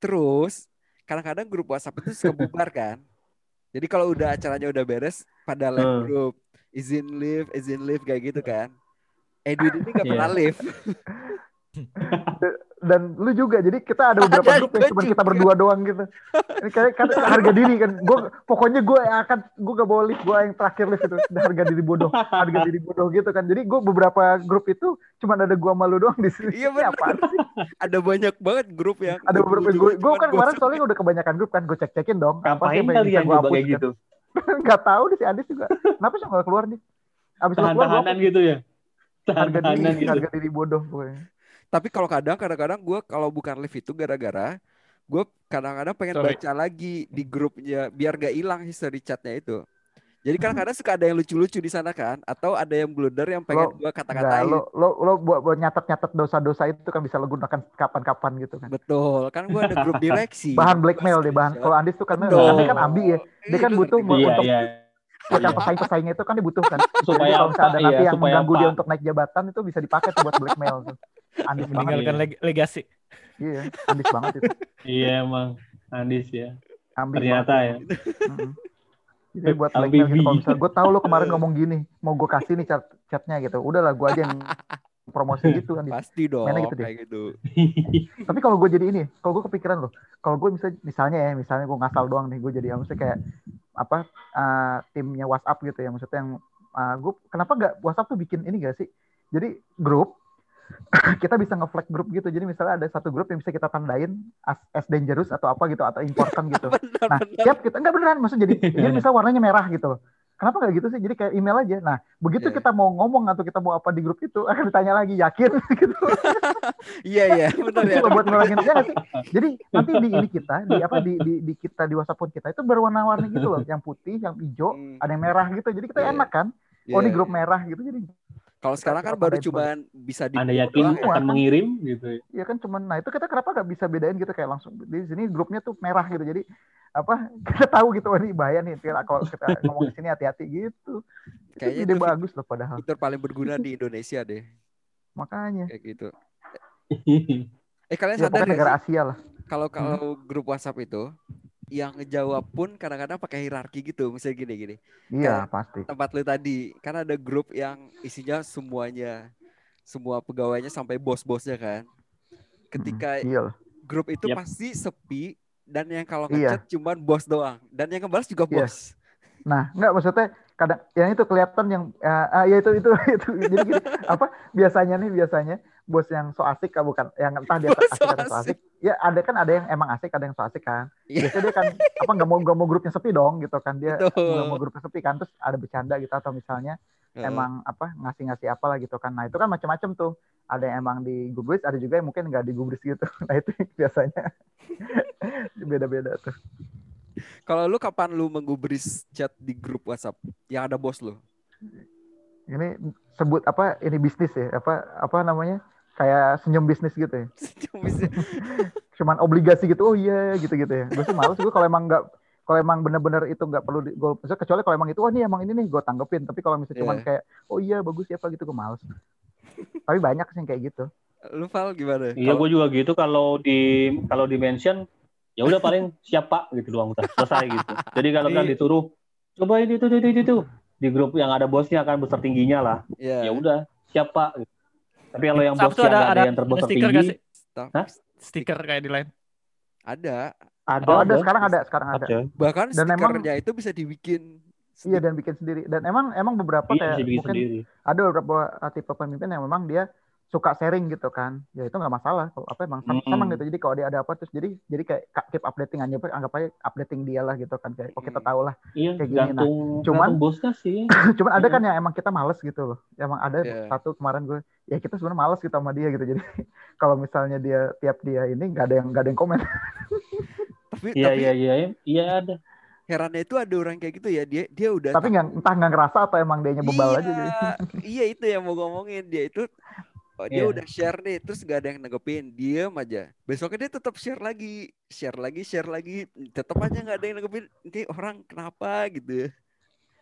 Terus kadang-kadang grup WhatsApp itu suka bubar kan. Jadi kalau udah acaranya udah beres pada live Hmm. grup izin live, izin live kayak gitu kan. Edwin ini nggak Iya. pernah live. dan lu juga jadi kita ada beberapa Ada, grup yang cuma kita berdua doang gitu. Ini kayak kan harga diri kan. Gue pokoknya gue yang akan gue gak boleh gue yang terakhir lift itu. Harga diri bodoh harga diri bodoh gitu kan. Jadi gue beberapa grup itu cuma ada gue malu doang di sini. Iya, bener. apaan sih? Ada banyak banget grup yang ada beberapa gue gue kan kemarin soalnya udah kebanyakan grup kan gue cek cekin dong. Apa sih yang gue hapus kayak kan? gitu? nggak tahu di si Adis juga. Kenapa sih nggak keluar nih? Abis gua tahan-tahanan gitu ya? Harga diri gitu. harga diri bodoh gue Tapi kalau kadang kadang-kadang gue kalau bukan live itu gara-gara gue kadang-kadang pengen Sorry. baca lagi di grupnya biar gak hilang history chatnya itu. Jadi kadang-kadang suka ada yang lucu-lucu di sana kan, atau ada yang blunder yang pengen gue kata-katain. lo lo lo buat, buat nyatet-nyatet dosa-dosa itu kan bisa lo gunakan kapan-kapan gitu kan. Betul, kan gue ada grup direksi. Bahan blackmail deh, bahan. Kalau Andis tuh kan. Andis kan ambi ya. Dia kan butuh mau iya untuk iya Iya. pesaing-pesaingnya itu kan dibutuhkan. Jadi supaya kalau misalnya ada nanti ya yang supaya mengganggu apa dia untuk naik jabatan itu bisa dipakai tuh buat blackmail tuh. Andis meninggalkan iya. leg- legasi. Iya, Andis banget itu. iya emang Andis ya Ambi ternyata ya. Jadi buat Ambibi. gitu kalau misalnya gue tahu lo kemarin ngomong gini, mau gue kasih nih chat chatnya gitu. Udahlah gue aja yang promosi gitu kan. Pasti dong, Mainnya gitu deh. kayak gitu. Tapi kalau gue jadi ini, kalau gue kepikiran loh, kalau gue misalnya, misalnya ya, misalnya gue ngasal doang nih, gue jadi ya, maksudnya kayak apa uh, timnya WhatsApp gitu ya, maksudnya yang uh, gue kenapa nggak WhatsApp tuh bikin ini gak sih? Jadi grup kita bisa nge-flag grup gitu. Jadi misalnya ada satu grup yang bisa kita tandain as, as dangerous atau apa gitu atau important gitu. Benar, Nah, benar. tiap kita enggak beneran maksudnya jadi jadi misal warnanya merah gitu. Kenapa nggak gitu sih? Jadi kayak email aja. Nah, begitu Iya. kita mau ngomong atau kita mau apa di grup itu akan ditanya lagi yakin gitu. Iya iya, benar ya. Coba buat ngurangin ya sih? Jadi nanti di ini kita di apa di di, di kita di WhatsApp pun kita itu berwarna-warni gitu loh, yang putih, yang hijau, Hmm. ada yang merah gitu. Jadi kita Iya. enak kan? Iya, Oh, ini iya. grup merah gitu. Jadi Kalau sekarang kan baru cuman bisa di anda doang yakin ya. Semua akan kan? mengirim gitu ya ya kan cuman nah itu kita kenapa nggak bisa bedain gitu kayak langsung di sini grupnya tuh merah gitu. Jadi apa kita tahu gitu oh, ini bahaya nih kalau kita ngomong di sini hati-hati gitu. Kayaknya Itu ide itu bagus loh padahal. fitur paling berguna di Indonesia deh, Makanya. kayak gitu. Eh kalian Ya, sadar negara? Asia lah. kalau kalau grup WhatsApp itu yang ngejawab pun kadang-kadang pakai hierarki gitu misalnya gini gini Iya, pasti. tempat lu tadi kan ada grup yang isinya semuanya semua pegawainya sampai bos-bosnya kan ketika Mm, Iya grup itu Yap. pasti sepi dan yang kalau Iya. ngechat cuman bos doang dan yang ngebalas juga Iya. bos Nah, enggak maksudnya kadang yang itu kelihatan yang ah, ah, ya itu itu itu jadi gini, apa biasanya nih biasanya bos yang so asik ah, bukan yang entah dia Bos asik so atau so asik. Ya ada kan ada yang emang asik, ada yang so asik kan. Iya. Biasanya dia kan apa nggak mau nggak mau grupnya sepi dong gitu kan dia nggak mau grupnya sepi kan terus ada bercanda gitu atau misalnya Heeh. emang apa ngasih-ngasih apa lah gitu kan. Nah, itu kan macam-macam tuh. Ada yang emang digubris, ada juga yang mungkin nggak digubris gitu. Nah, itu biasanya beda-beda tuh. kalau lu kapan lu menggubris chat di grup WhatsApp yang ada bos lu Ini sebut apa ini bisnis ya? Apa apa namanya? Kayak senyum bisnis gitu ya. Bisa- cuman obligasi gitu oh iya gitu gitu ya. Gue sih males gue kalau emang nggak kalau emang bener-bener itu nggak perlu di, gue kecuali kalau emang itu wah ini emang ini nih gue tanggepin. Tapi kalau misalnya cuman Iya. kayak oh iya bagus ya apa gitu gue males. Tapi banyak sih yang kayak gitu. Lu Val gimana? Iya gue juga gitu. Kalau di kalau di mention ya udah paling siapa gitu doang udah selesai gitu. Jadi kalau kan Di- disuruh coba ini itu itu itu itu. Di grup yang ada bosnya kan besar tingginya lah. Ya ya udah siapa gitu. Tapi kalau yang bosnya ada ada, ada yang terbesar stiker tinggi gak sih? Hah? Stiker kayak di lain. ada. Ada oh ada. sekarang ada sekarang ada. Ada. Bahkan Dan emang- stikernya itu bisa dibikin iya dan bikin sendiri. Dan emang emang beberapa iya kayak mungkin sendiri. ada beberapa uh, tipe pemimpin yang memang dia suka sharing gitu kan ya itu nggak masalah kalau apa emang sen- Mm-mm. senang gitu jadi kalau dia ada apa terus jadi jadi kayak ka- keep updating aja anggap aja updating dia lah gitu kan kayak oh kita Mm. tahu lah Iya, Kayak gini, nah. gantung, Cuman- gantung bosnya sih. cuman ada Iya. kan yang emang kita males gitu loh emang ada Iya. satu kemarin gue ya kita sebenarnya males gitu sama dia gitu jadi kalau misalnya dia tiap dia ini nggak ada yang nggak ada yang komen Tapi Iya, tapi iya, iya, iya ada. herannya itu ada orang kayak gitu ya. Dia dia udah tapi nggak entah nggak ngerasa atau emang dia bebal iya, aja gitu iya itu yang mau ngomongin dia itu oh, dia Iya. udah share nih terus gak ada yang nanggepin diem aja. Besoknya dia tetap share lagi share lagi share lagi tetap aja nggak ada yang nanggepin ini orang kenapa? gitu.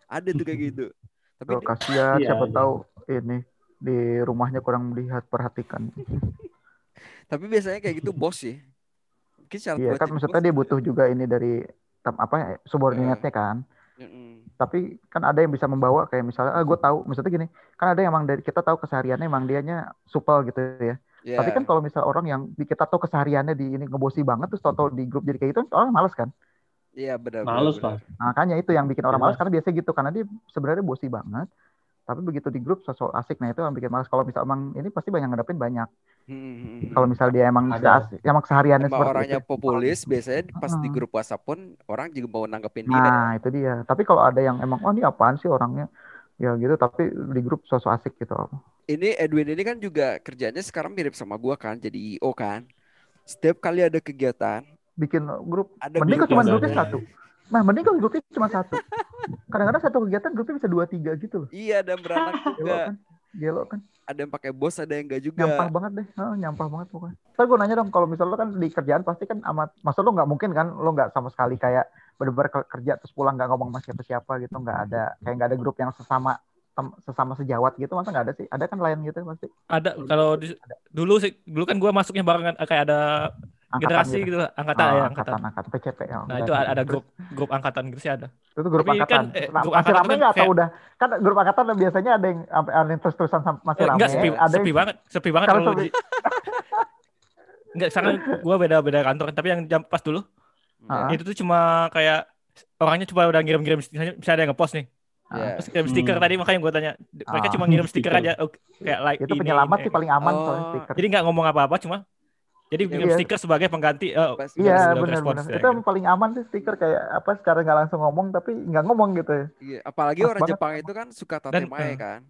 Ada tuh kayak gitu. Tapi dia- kasihan Iya, siapa iya. tahu ini di rumahnya kurang melihat perhatikan. Tapi biasanya kayak gitu bos sih. Mungkin iya kan maksudnya bos dia butuh juga ini dari apa ya, subordinatnya kan. Tapi kan ada yang bisa membawa kayak misalnya ah gue tahu maksudnya gini kan ada yang emang dari kita tahu kesehariannya emang dianya supel gitu ya Iya. tapi kan kalau misal orang yang di- kita tahu kesehariannya di ini ngebosi banget terus tau di grup jadi kayak gitu orang males kan iya benar Males, Pak. Nah, makanya itu yang bikin orang Jelas. males karena biasanya gitu karena dia sebenarnya bosi banget tapi begitu di grup sosok asik nah itu yang bikin males kalau misal emang ini pasti banyak ngadepin banyak benar. Mm-mm. kalau misal dia emang Ada. asik, emang kesehariannya Emang seperti orangnya itu. populis biasanya pas di Heeh. grup WhatsApp pun orang juga mau nanggepin dia. Nah itu dia. Tapi kalau ada yang emang oh ini apaan sih orangnya? Ya gitu tapi di grup sosok asik gitu. Ini Edwin ini kan juga kerjanya sekarang mirip sama gua kan jadi IO kan. Setiap kali ada kegiatan bikin grup ada mending cuma grupnya satu. Nah mending kalau grupnya cuma satu. Kadang-kadang satu kegiatan grupnya bisa dua tiga gitu loh. Iya dan beranak gelo juga. kan gelo kan ada yang pakai bos ada yang enggak juga. Nyampah banget deh. Heeh, nyampah banget pokoknya. Tapi gue nanya dong kalau misalnya lo kan di kerjaan pasti kan amat maksud lo nggak mungkin kan lo nggak sama sekali kayak bener-bener ke- kerja terus pulang nggak ngomong sama siapa siapa gitu nggak ada kayak nggak ada grup yang sesama tem- sesama sejawat gitu masa nggak ada sih? Ada kan lain gitu pasti? Ada kalau di- dulu sih dulu kan gua masuknya barengan kayak ada generasi gitu, lah, angkatan Oh, ya angkatan angkatan. angkatan PCP ya Nah itu ada ada grup grup angkatan gitu sih ada. itu grup Tapi angkatan kan, eh, grup masih angkatan rame kan nggak atau kayak- udah kan grup angkatan biasanya ada yang sampai ada yang terus-terusan masih Eh, rame Enggak sepi, ada sepi yang banget, sepi banget Kalau sepi. di Enggak, sekarang gua beda-beda kantor tapi yang jam pas dulu Ah. itu tuh cuma kayak orangnya cuma udah ngirim-ngirim misalnya bisa ada yang ngepost nih. Iya. Terus kirim stiker Hmm. tadi makanya gua tanya mereka Ah, cuma ngirim stiker stiker. aja oh, kayak like itu ini, penyelamat ini. sih paling aman Oh. soalnya stiker Jadi nggak ngomong apa-apa cuma jadi ngirim Iya. stiker sebagai pengganti oh, Pas- Iya udah benar respons benar. ya, Itu yang gitu. paling aman sih stiker kayak apa secara nggak langsung ngomong tapi nggak ngomong gitu ya. Iya, apalagi Pas orang banget. Jepang itu kan suka Dan, tatemae eh, kan.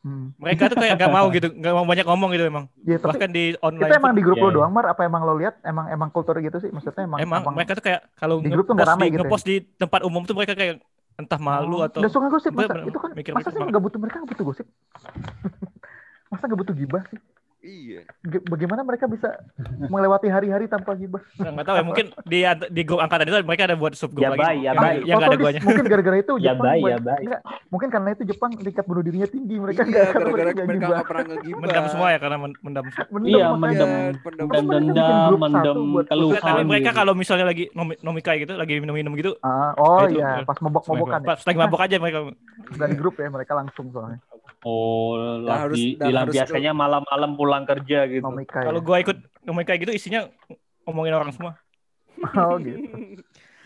Hmm. Mereka tuh kayak nggak mau gitu, nggak mau banyak ngomong gitu emang. Ya, tapi Bahkan di itu online emang tuh, di grup Iya, lo iya. doang Mar apa emang lo lihat emang emang kultur gitu sih maksudnya emang emang abang- mereka tuh kayak kalau di grup tuh nggak di, gitu ya? ngepost di tempat umum tuh mereka kayak entah malu Oh, atau udah suka gosip masa itu kan mikir- masa mikir sih nggak butuh mereka nggak butuh gosip masa nggak butuh gibah sih Iya. Bagaimana mereka bisa melewati hari-hari tanpa gibah Nah, nggak tahu ya mungkin di di grup angkatan itu mereka ada buat subgrup Ya lagi bay, ya yang, bay. yang nggak ada guanya mungkin gara-gara itu Ya Jepang bay, ya bay. nggak, mungkin karena itu Jepang tingkat bunuh dirinya tinggi mereka Iya, gara-gara mereka mereka nggak nggak pernah ngegibah. mendam semua ya karena men- mendam. Mendem Iya, Iya, grup mendem satu buat Nggak, keluhan. tapi mereka gitu. kalau misalnya lagi nomi, nomikai gitu lagi minum-minum gitu Ah, oh Itu, iya pas mabok-mabokan ya pas lagi mabok aja mereka di grup ya mereka langsung soalnya Oh, lah, harus- di, dan di lam- harus biasanya malam-malam pulang kerja gitu. nomikai kalau ya. gua ikut nomikai gitu isinya ngomongin orang semua oh gitu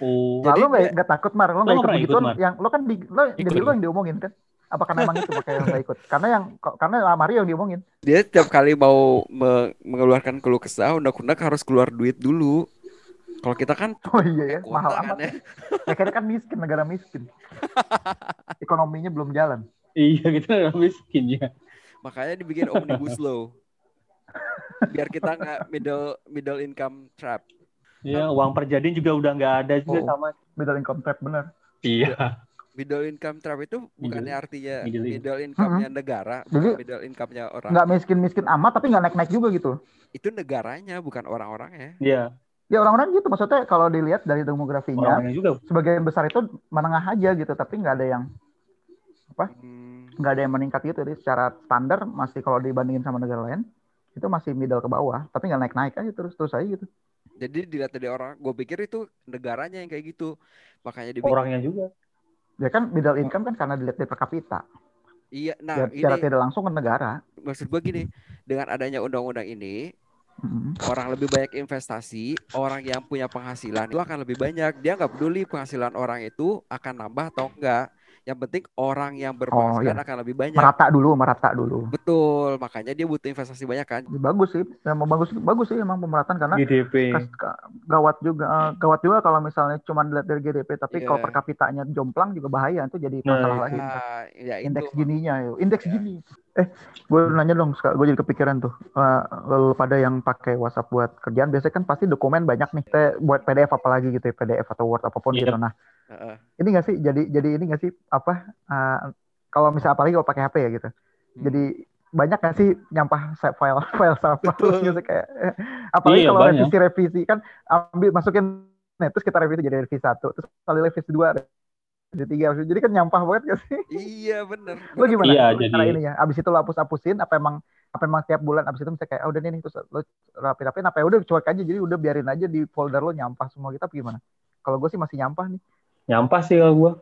Oh, Jadi lo nggak takut mar, lo Lo nggak ikut begituan ikut, yang lo kan di lo jadi Ikut. lo yang diomongin kan? Apa karena emang itu makanya lo nggak ikut? Karena yang karena Mario yang diomongin. Dia tiap kali mau me- mengeluarkan keluh kesah, unek-unek harus keluar duit dulu. Kalau kita kan Oh iya ya, mahal kan amat. ya. Ya karena kan miskin, negara miskin. Ekonominya belum jalan. Iya gitu miskin ya. Makanya dibikin omnibus law. Biar kita nggak middle middle income trap. Iya, uang perjadian juga udah nggak ada juga Oh. sama. Middle income trap bener. Iya. Middle income trap itu bukannya artinya middle middle income-nya negara. Jadi- bukan middle income-nya orang. Nggak miskin-miskin amat, tapi nggak naik-naik juga gitu. Itu negaranya, bukan orang-orangnya. Iya, Ya orang-orang gitu, maksudnya kalau dilihat dari demografinya, orang-orangnya juga. sebagian besar itu menengah aja gitu, tapi nggak ada yang Hmm, nggak ada yang meningkat gitu. Jadi secara standar masih kalau dibandingin sama negara lain, itu masih middle ke bawah, tapi nggak naik-naik aja terus-terus aja gitu. Jadi dilihat dari orang, gue pikir itu negaranya yang kayak gitu. Makanya dibikin. Orangnya juga. Ya kan middle income kan karena dilihat dari per kapita. Iya, nah secara ini tidak langsung ke negara. maksud gue gini, dengan adanya undang-undang ini, Mm. orang lebih banyak investasi, orang yang punya penghasilan itu akan lebih banyak. Dia nggak peduli penghasilan orang itu akan nambah atau enggak. Yang penting orang yang Oh, berpenghasilan iya. akan lebih banyak. merata dulu, merata dulu. Betul, makanya dia butuh investasi banyak kan. Ya, bagus sih, emang bagus bagus sih emang pemerataan karena GDP. kas- gawat juga eh, gawat juga kalau misalnya cuma dilihat dari GDP tapi kalau Iya. per kapitanya jomplang juga bahaya itu jadi Nah, masalah itu. lagi Ah, ya indeks gininya yo indeks Ya. gini eh gue nanya dong gue jadi kepikiran tuh Eh, lu pada yang pakai WhatsApp buat kerjaan biasanya kan pasti dokumen banyak nih Kayak buat PDF apalagi gitu ya PDF atau Word apa pun Iya. gitu nah Ini nggak sih? Jadi jadi ini nggak sih? Apa eh, kalau misalnya apalagi kalau pakai HP ya gitu. Hmm. jadi banyak nggak sih nyampah file file sampah gitu kayak eh, apalagi Iya, kalau banyak. revisi revisi kan ambil masukin nah, terus kita revisi jadi revisi satu terus kali revisi dua revisi tiga revisi- jadi kan nyampah banget gak sih? Iya bener. lo gimana? Iya, jadi- cara ininya abis itu lo hapus hapusin apa emang apa emang tiap bulan abis itu misalnya kayak oh, udah nih nih, terus lo rapi rapiin apa ya udah cuek aja jadi udah biarin aja di folder lo nyampah semua kita apa gimana? Kalau gue sih masih nyampah nih Nyampah sih kalau gua.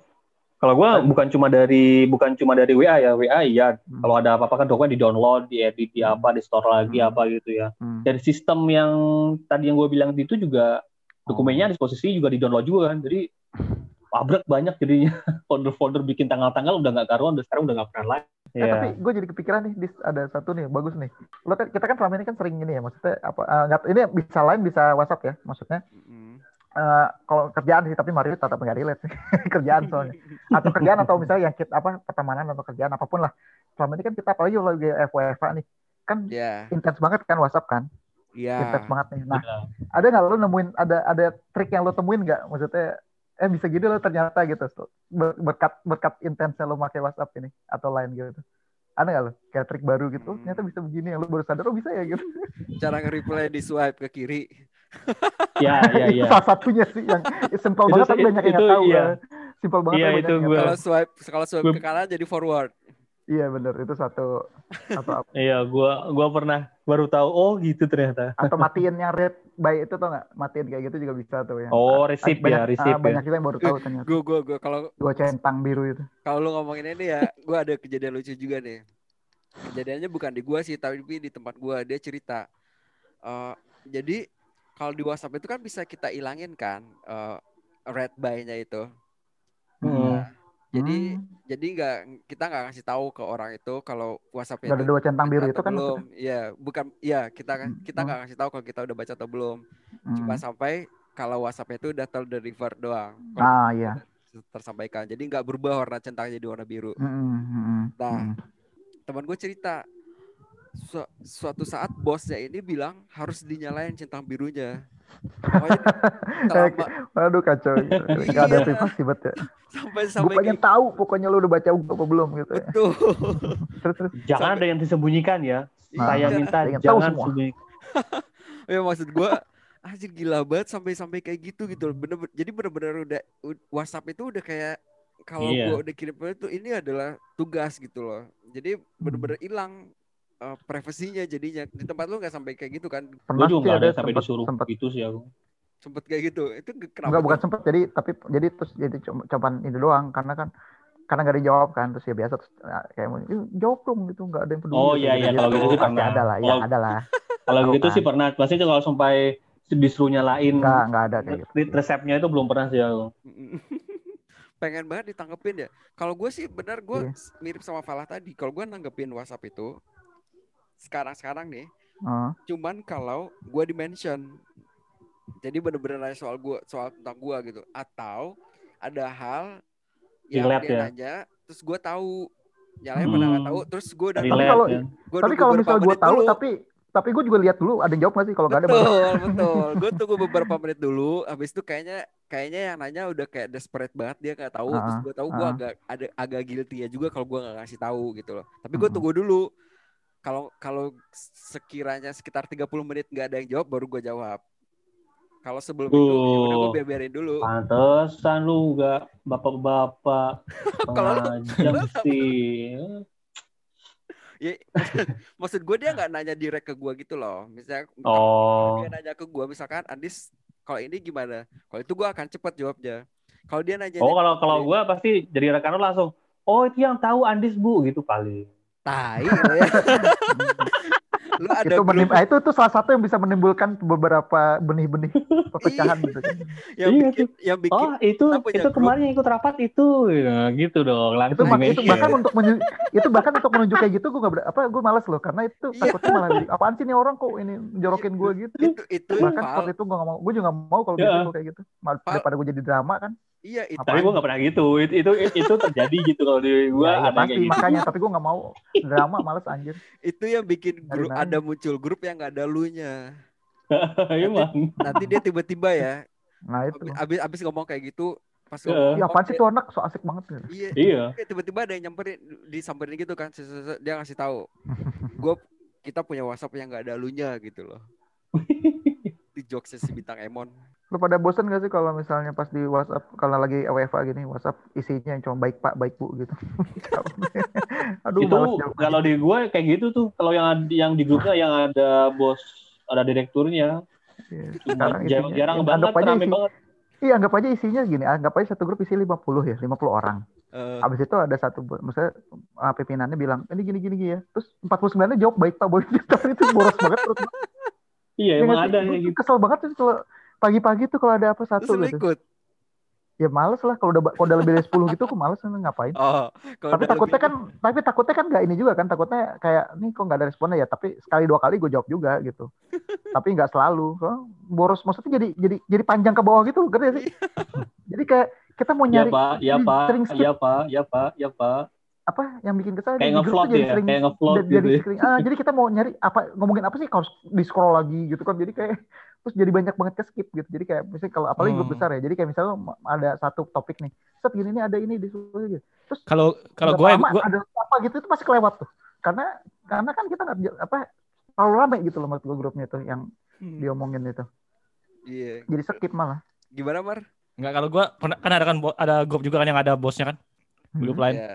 Kalau gua bukan cuma dari bukan cuma dari WA ya, WA iya. Hmm. Kalau ada apa-apa kan dokumen di-download, diedit, di apa, di store lagi Hmm. apa gitu ya. Hmm. Dari sistem yang tadi yang gue bilang itu juga dokumennya disposisi juga di-download juga kan. Jadi pabrik banyak jadinya. Folder-folder bikin tanggal-tanggal udah nggak karuan, udah sekarang udah nggak pernah lagi. Eh, Iya. tapi gue jadi kepikiran nih, Dis, ada satu nih, bagus nih. Lo kan, kita kan selama ini kan sering ini ya, maksudnya apa? nggak- ini bisa lain bisa WhatsApp ya, maksudnya. Eh, kalau kerjaan sih, tapi Mario tetap nggak relate sih. kerjaan soalnya. Atau kerjaan atau misalnya yang kita apa pertemanan atau kerjaan apa pun lah. Selama ini kan kita apalagi kalau lagi FWFA nih, kan Ya, intens banget kan WhatsApp kan, ya. intens banget nih. Nah, Iya. ada nggak lo nemuin ada ada trik yang lo temuin nggak? Maksudnya eh bisa gitu lo ternyata gitu Ber- berkat berkat intensnya lo pakai WhatsApp ini atau lain gitu. Ada nggak lo kayak trik baru gitu? Oh, Hmm. ternyata bisa begini yang lo baru sadar oh bisa ya gitu. Cara nge-reply di swipe ke kiri. Ya, ya, itu ya. salah satunya sih yang simpel Itu banget tapi banyak yang itu nggak tahu. iya. eh. Simpel banget Iya, tapi banyak itu yang gua-. Kalau swipe kalau swipe Gua- ke kanan jadi forward. Iya bener itu satu atau apa? Iya, gua gua pernah baru tahu oh gitu ternyata. atau matiin yang red by itu tau nggak? Matiin kayak gitu juga bisa tuh ya. Oh, receipt banyak, ya, receipt ah, banyak ya. juga yang baru tahu ternyata. Gue gue gue kalau Dua centang biru itu. kalau lu ngomongin ini ya, gue ada kejadian lucu juga nih. Kejadiannya bukan di gua sih, tapi di tempat gua dia cerita. Eh, jadi kalau di WhatsApp itu kan bisa kita ilangin kan eh, red by-nya itu. Hmm. Nah, jadi Hmm. jadi nggak kita nggak ngasih tahu ke orang itu kalau WhatsApp Nggak ada dua centang biru itu kan belum. Iya, bukan iya kita kan kita Hmm. nggak ngasih tahu kalau kita udah baca atau belum. Cuma Hmm. sampai kalau WhatsApp itu udah terdeliver doang. Ah iya. tersampaikan. Jadi nggak berubah warna centang jadi warna biru. Hmm, hmm, hmm, Nah, hmm. teman gue cerita su- suatu saat bosnya ini bilang harus dinyalain centang birunya. Selama Aduh kacau. gitu. Nggak ada Iya. privasi banget ya. sampai Gue sampai pengen kayak tahu pokoknya lu udah baca apa belum gitu ya. Terus terus. Jangan Sampai- ada yang disembunyikan ya. Saya Iya. minta jangan semua. sembunyikan. ya maksud gue anjir gila banget sampai sampai kayak gitu gitu loh. Bener, jadi bener-bener udah WhatsApp itu udah kayak kalau Iya. gue udah kirim itu ini adalah tugas gitu loh. Jadi bener-bener hilang uh, privasinya jadinya. Di tempat lu nggak sampai kayak gitu kan? Gue Pernah juga sih nggak ada sampai sempat disuruh sempat gitu sih aku. sempet kayak gitu. Itu kenapa Enggak, bukan sempet. Jadi tapi jadi terus jadi co- cobaan itu doang. Karena kan karena nggak dijawab kan. Terus ya biasa terus ya, kayak mau "Ih, jawab dong gitu. Nggak ada yang peduli Oh, gitu. iya, iya, kalau gitu sih pernah. ada lah. Ya Kalau- ada lah. Kalau gitu kan. sih pernah. Pasti kalau sampai disuruh nyalain nggak nggak ada kayak gitu. resepnya itu belum pernah sih aku. pengen banget ditangkepin ya. Kalau gue sih benar gue Iya. mirip sama Falah tadi. Kalau gue nanggepin WhatsApp itu sekarang sekarang nih Heeh. cuman kalau gue di mention jadi bener-bener nanya soal gue soal tentang gue gitu atau ada hal yang Relate dia ya? nanya terus gue tahu yang lain pada nggak Hmm. tahu terus gue udah Tapi Relate kalau- ya. gua tapi kalau beberapa misal gue tahu dulu. tapi tapi gue juga lihat dulu ada yang jawab nggak sih kalau nggak ada baru betul betul gue tunggu beberapa menit dulu habis itu kayaknya kayaknya yang nanya udah kayak desperate banget dia nggak tahu terus Ah, gue tahu gue ah. agak ada agak guilty ya juga kalau gue nggak ngasih tahu gitu loh tapi gue Mm. tunggu dulu kalau kalau sekiranya sekitar 30 menit nggak ada yang jawab baru gue jawab kalau sebelum itu ya udah gue Uh. biarin dulu Pantesan lu gak bapak-bapak Kalau lu- sih. ya maksud gue dia nggak nanya direct ke gue gitu loh misalnya Oh, dia nanya ke gue misalkan Andis kalau ini gimana kalau itu gue akan cepet jawabnya kalau dia nanya oh kalau kalau gua pasti jadi rekan lu langsung. Oh itu yang tahu Andis bu gitu paling. Tai ya. lu ada itu menim ah, itu tuh salah satu yang bisa menimbulkan beberapa benih-benih perpecahan gitu yang Iya bikin yang bikin Oh itu itu kemarin yang ikut rapat itu ya, gitu dong itu, langsung itu mention. bahkan untuk menyu- itu bahkan untuk menunjuk kayak gitu gue gak ber- apa gue malas loh karena itu Iya. takutnya malah jadi apaan sih nih orang kok ini jorokin gue gitu itu itu bahkan Val. seperti itu gue gak mau gue juga gak mau kalau Ya. gitu kayak gitu daripada gue jadi drama kan iya itu Tapi gue gak pernah gitu. Itu itu itu terjadi gitu kalau di gue ya, nggak pernah pasti kayak gitu. makanya tapi gue gak mau drama males anjir itu yang bikin grup mana? ada muncul grup yang nggak ada lunya Emang. nanti dia tiba-tiba ya nah itu abis abis ngomong kayak gitu pas Iya. ngomong Ih, apaan sih tuh anak so asik banget gitu. iya Iya. Kayak tiba-tiba ada yang nyamperin disamperin gitu kan dia ngasih tahu gue kita punya WhatsApp yang nggak ada lunya gitu loh di jokesnya si bintang Emon Lu pada bosen gak sih kalau misalnya pas di WhatsApp kalau lagi WFA gini WhatsApp isinya yang cuma baik pak baik bu gitu. Aduh itu kalau di gue kayak gitu tuh. Kalau yang yang di grupnya yang ada bos ada direkturnya. Iya, Cuma Sekarang jarang, ya, banget, rame isi- banget. Iya anggap aja isinya gini, anggap aja satu grup isi 50 ya, 50 orang. Eh, Habis itu ada satu, misalnya uh, pimpinannya bilang, ini gini gini gini ya. Terus 49-nya jawab baik Pak Boy. Tapi itu boros banget terus. Iya Ya emang sih? ada gitu. Kesel banget tuh kalau pagi-pagi tuh kalau ada apa satu gitu. ikut? Ya males lah. Kalau udah kalau udah lebih dari 10 gitu aku males? Ngapain. oh kalau tapi udah takutnya lebih- kan tapi takutnya kan nggak ini juga kan. Takutnya kayak nih kok nggak ada responnya ya? Tapi sekali dua kali gue jawab juga gitu. Tapi nggak selalu. Soalnya boros maksudnya jadi jadi jadi panjang ke bawah gitu ngerti sih? Jadi kayak kita mau Ya nyari pak, ya pak, sering skip ya pak, ya pak, ya pak. Apa yang bikin kesal Kayak grup tuh jadi ya, sering kayak ngevlog jadi, gitu. ya. sering- ah, jadi kita mau nyari apa ngomongin apa sih kalau harus di scroll lagi gitu kan jadi kayak terus jadi banyak banget ke skip gitu jadi kayak misalnya kalau apalagi grup Hmm. besar ya jadi kayak misalnya ada satu topik nih set gini nih ada ini di gitu terus Kalau kalau gue lama gue ada apa gitu itu pasti kelewat tuh karena karena kan kita nggak apa terlalu rame gitu loh menurut gue grupnya itu yang Hmm, diomongin itu iya jadi skip malah gimana Mar nggak kalau gue kan ada kan ada grup juga kan yang ada bosnya kan grup Hmm. lain. ya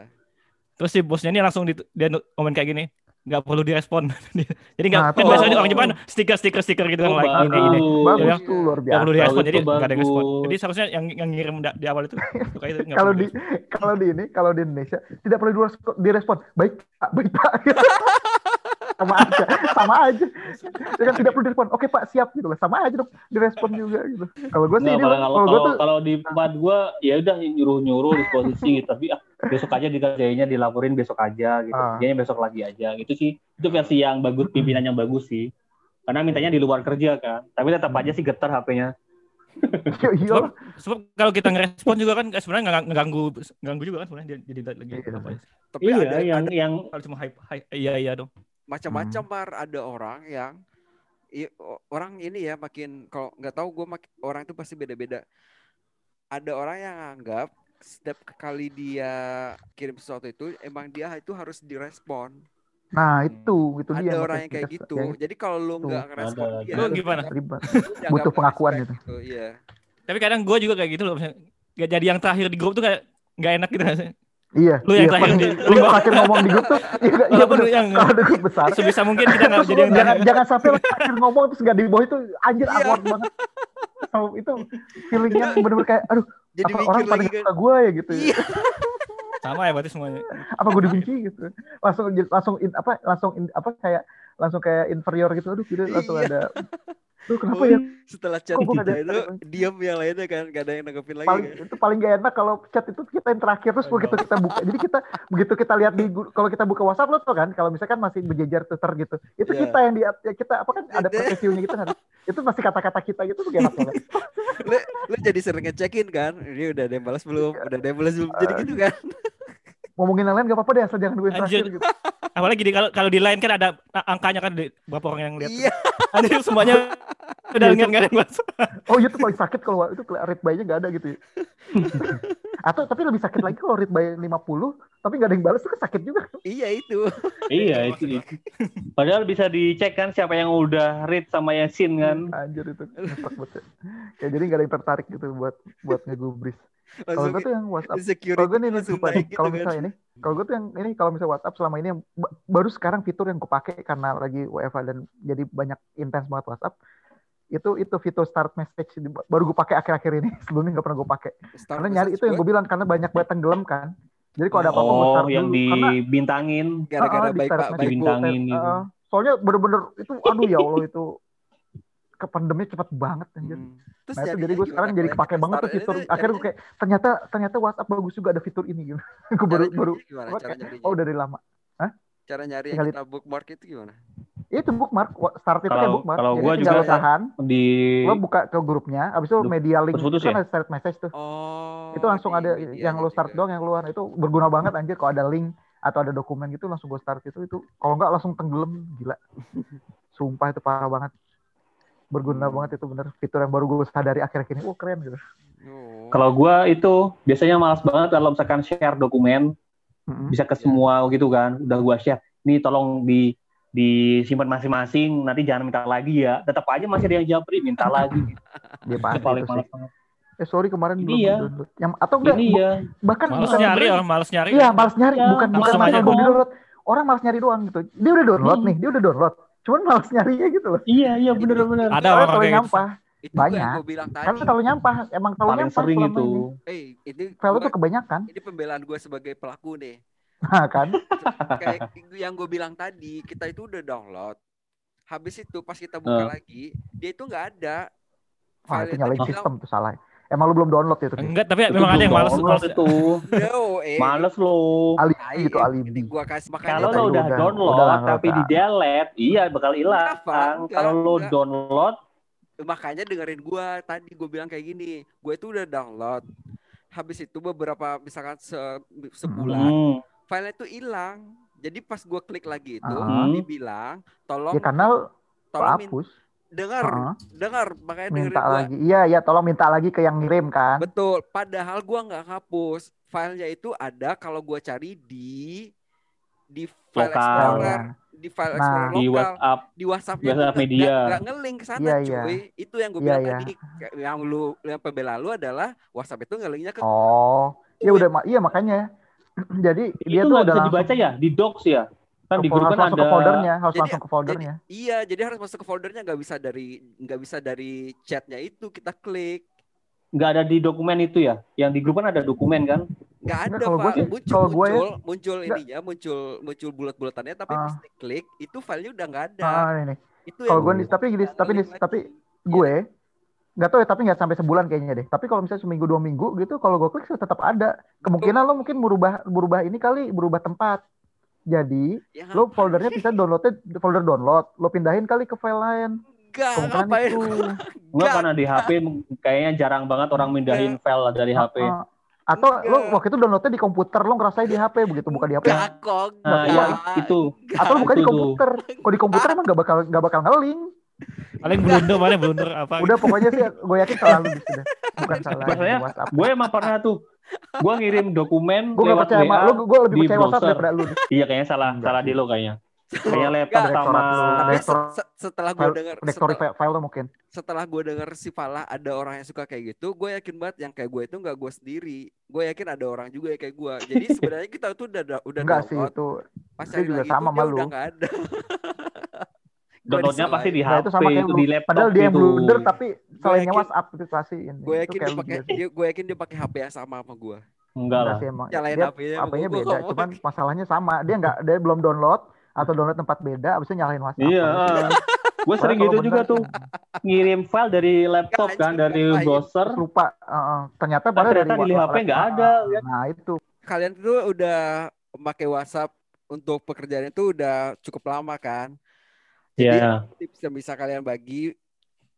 Terus si bosnya ini langsung di, dia komen kayak gini, nggak perlu direspon. Jadi nggak Nah, kan biasanya orang Jepang stiker stiker stiker gitu kan Oh, like ini ini. bagus. bagus Ya, tuh luar Nggak biasa perlu direspon, jadi nggak ada yang respon. Jadi seharusnya yang yang ngirim di awal itu nggak kalau di kalau di ini kalau di Indonesia tidak perlu direspon, direspon. baik pak baik pak sama aja sama aja. Dia kan tidak perlu direspon. Oke pak siap gitu lah sama aja dong direspon juga gitu. Kalau gue sih Nggak, ini kalau kalau tuh kalau di tempat gue ya udah nyuruh nyuruh disposisi gitu. tapi ah besok aja dikerjainnya dilaporin besok aja gitu. Ah. kerjanya besok lagi aja. Gitu sih itu versi yang bagus pimpinan yang bagus sih. Karena mintanya di luar kerja kan. Tapi tetap aja sih getar HP-nya iya Sebab kalau kita ngerespon juga kan sebenarnya nggak ngeganggu ngeganggu juga kan sebenarnya jadi lagi. Iya. apa ya. tapi iya ada yang ada yang Kalau cuma hype, hype. Iya iya dong. Macam-macam Mar. Ada orang yang i- orang ini ya makin kalau nggak tahu gue orang itu pasti beda-beda. Ada orang yang anggap setiap kali dia kirim sesuatu itu emang dia itu harus direspon. Nah itu itu dia ada orang yang kayak gitu. yang jadi kalau lu nggak ngerespon Ada, dia Lu gimana? Butuh pengakuan respect gitu. iya. Tapi kadang gue juga kayak gitu loh. misalnya, Nggak jadi yang terakhir di grup tuh kayak nggak enak gitu. Iya Lu yang iya, terakhir di lu terakhir ngomong di grup tuh iya, iya bener. lu yang kalau ada grup besar sebisa mungkin kita nggak Terus jadi yang jangan, jangan sampai lu terakhir ngomong terus gak di bawah itu anjir Iya. awkward banget. Oh, itu feelingnya bener-bener kayak aduh jadi apa orang pada kan suka gue ya gitu ya. Iya. Sama ya berarti semuanya. apa gue dibenci gitu langsung langsung in- apa langsung in- apa kayak langsung kayak inferior gitu aduh gitu langsung Iya. ada. Duh, kenapa Oh, ya? setelah chat Kok kita ada- itu diam yang lainnya kan gak ada yang nanggepin lagi paling kan? itu paling gak enak kalau chat itu kita yang terakhir terus begitu kita buka. Jadi kita begitu kita lihat di kalau kita buka WhatsApp lo tuh kan kalau misalkan masih berjejer Twitter gitu itu Iya. kita yang di ya kita apa kan ada Ada. previewnya gitu kan? Itu masih kata-kata kita gitu tuh gak enak banget. Lu, lu jadi sering ngecekin kan? Ini udah ada yang balas belum? Udah ada yang balas belum? Jadi gitu kan? Ngomongin yang lain gak apa-apa deh asal jangan gue terakhir gitu Apalagi di kalau kalau di line kan ada angkanya kan di berapa orang yang lihat. iya Ada semuanya udah Iya, lihat nggak ada yang masuk. oh itu paling sakit kalau itu read by-nya gak ada gitu ya atau tapi lebih sakit lagi kalau read by 50 tapi gak ada yang balas itu kan sakit juga iya itu iya itu, itu. padahal bisa dicek kan siapa yang udah read sama yang sin kan anjir itu ya. Kayak jadi gak ada yang tertarik gitu buat buat ngegubris kalau gue tuh yang WhatsApp kalau gue nih lupa nih gitu kalau kan. misalnya ini kalau gue tuh yang ini kalau misalnya WhatsApp selama ini yang ba- baru sekarang fitur yang gue pakai karena lagi WFH dan jadi banyak intens banget WhatsApp itu itu fitur start message baru gue pakai akhir-akhir ini sebelumnya nggak pernah gue pakai Start karena nyari itu yang gua gue bilang karena banyak banget tenggelam kan jadi kalau ada apa-apa gue oh start yang dulu karena dibintangin gara-gara di baik start pak Dibintangin gitu. Heeh. Soalnya bener-bener itu aduh ya Allah itu ke pandemi cepet banget anjir. Hmm. Terus Nah itu jadinya jadi gue sekarang jadi kepake banget tuh fitur. itu Akhirnya gue kayak ternyata ternyata WhatsApp bagus juga ada fitur ini gitu. gue baru cara baru gimana? Cara kayak, oh dari lama. Cara nyari yang kita bookmark itu gimana? Itu bookmark, start itu kayak Kalau- bookmark. kalau Jadi gua tinggal juga lo tahan, di lo buka ke grupnya, abis itu media link itu kan ya? ada start message tuh. Oh. itu langsung ada yang lo start juga. doang yang keluar itu berguna banget anjir kalau ada link atau ada dokumen gitu langsung gue start itu itu kalau nggak langsung tenggelam gila sumpah itu parah banget berguna banget itu bener. Fitur yang baru gue sadari akhir-akhir ini oh keren gitu. Oh. kalau gua itu biasanya malas banget kalau misalkan share dokumen Mm-mm. bisa ke semua gitu kan. Udah gua share nih tolong di disimpan masing-masing nanti jangan minta lagi ya. Tetap aja masih ada yang japri minta lagi. Dia itu pasti paling malas banget. Eh sorry kemarin Ini belum ya. download. Yang atau enggak ini ya bahkan Males bukan nyari orang males nyari. iya malas nyari. Ya, bukan bukan langsung masalah download. Orang malas nyari doang gitu. Dia udah download Hmm. nih dia udah download cuman malas nyarinya gitu loh iya iya bener-bener Ada Soalnya orang terlalu kayak gitu. nyampah itu banyak. gue bilang tadi. kan terlalu nyampah emang terlalu paling nyampah sering itu ini Eh, ini itu kebanyakan ini pembelaan gue sebagai pelaku nih. nah kan Kayak yang gue bilang tadi, kita itu udah download. Habis itu pas kita buka Eh. lagi, dia itu nggak ada. Wah, itu File nyalain tadi sistem tuh salah. Emang lu belum download itu? Tis? Enggak, tapi Itu memang ada yang males download males. itu No, eh. males lo Alibi Tai, itu eh, alibi. Ini gua kasih makanya kalau lo udah download udah tapi di delete iya bakal hilang kalau lo enggak. download makanya dengerin gua tadi gue bilang kayak gini gue itu udah download habis itu beberapa misalkan se- sebulan hmm, filenya itu hilang jadi pas gua klik lagi itu Ah. dibilang tolong Ya karena lu tolong min- hapus. Dengar Heeh. dengar makanya dengerin minta gua lagi. Iya, iya, tolong minta lagi ke yang ngirim kan. betul padahal gua nggak hapus filenya itu ada kalau gua cari di di file Lokal. explorer di file Nah. explorer di lokal WhatsApp di WhatsAppnya WhatsApp tuh nggak- media. nggak- ngelink ke sana Iya, iya. cuy itu yang gue Iya, bilang iya. tadi yang lu yang pembela lu adalah WhatsApp itu ngelinknya ke Oh, ya udah, ma- iya makanya. Jadi dia itu tuh nggak udah bisa langsung dibaca ya di docs ya kan di grup harus kan langsung ada ke foldernya, harus Jadi- langsung ke foldernya. iya jadi harus masuk ke foldernya nggak bisa dari nggak bisa dari chatnya itu kita klik nggak ada di dokumen itu ya yang di grup kan ada dokumen kan nggak ada Nggak, kalau pak gua- muncul kalau gua ya- muncul muncul nggak. ininya muncul muncul bulat-bulatannya tapi Ah. pas klik itu filenya udah nggak ada Ah, ini. itu Kalau gue nih, tapi gini, tapi nih, ngelink tapi lagi. gue nggak tahu ya, tapi nggak sampai sebulan kayaknya deh. Tapi kalau misalnya seminggu dua minggu gitu, kalau gue klik tetap ada. Kemungkinan lo mungkin berubah berubah ini kali, berubah tempat. Jadi ya, lo foldernya bisa downloadnya folder download, lo pindahin kali ke file lain. nggak Kemungkinan ngapain itu. Nggak. karena di HP kayaknya jarang banget orang mindahin file dari HP Ah, Atau lo waktu itu downloadnya di komputer, lo ngerasain di HP begitu, buka di HP. nggak kok nah nggak. itu Atau lo buka di komputer. Kalau di komputer emang gak bakal gak bakal ngeling. Paling blunder, paling blunder apa? Udah pokoknya sih gue yakin selalu di sudah. Bukan salah gue emang pernah tuh gue ngirim dokumen Gue gak lewat percaya sama WA lo, gue lebih di percaya WhatsApp browser. daripada lu. iya kayaknya salah Enggak salah sih. di lo kayaknya kayaknya laptop sama lu. tapi setelah gue dengar direktory setelah, file, mungkin. setelah gue dengar si Fala ada orang yang suka kayak gitu gue yakin banget yang kayak gue itu nggak gue sendiri gue yakin ada orang juga yang kayak gue jadi sebenarnya kita tuh udah udah Enggak sih download itu. pas dia cari juga lagi sama tuh dia sama lu. udah nggak ada downloadnya pasti di Nah, HP itu sama kayak itu lu. di laptop Padahal dia yang gitu. blunder tapi yakin- WhatsApp itu pasti ini. gue yakin dia pakai dia, gue yakin dia pakai HP yang sama sama gue enggak lah sih emang. Nyalain Dia HP-nya, HP-nya gua- gua beda, cuman masalahnya sama. Dia enggak dia belum download atau download tempat beda, abis itu nyalain WhatsApp. iya gue sering gitu juga tuh ngirim file dari laptop kan dari browser lupa. Heeh. ternyata Kan padahal ternyata dari di HP nggak ada, Heeh. kan? Nah, itu. kalian tuh udah pakai WhatsApp untuk pekerjaan itu udah cukup lama kan jadi Iya. tips yang bisa kalian bagi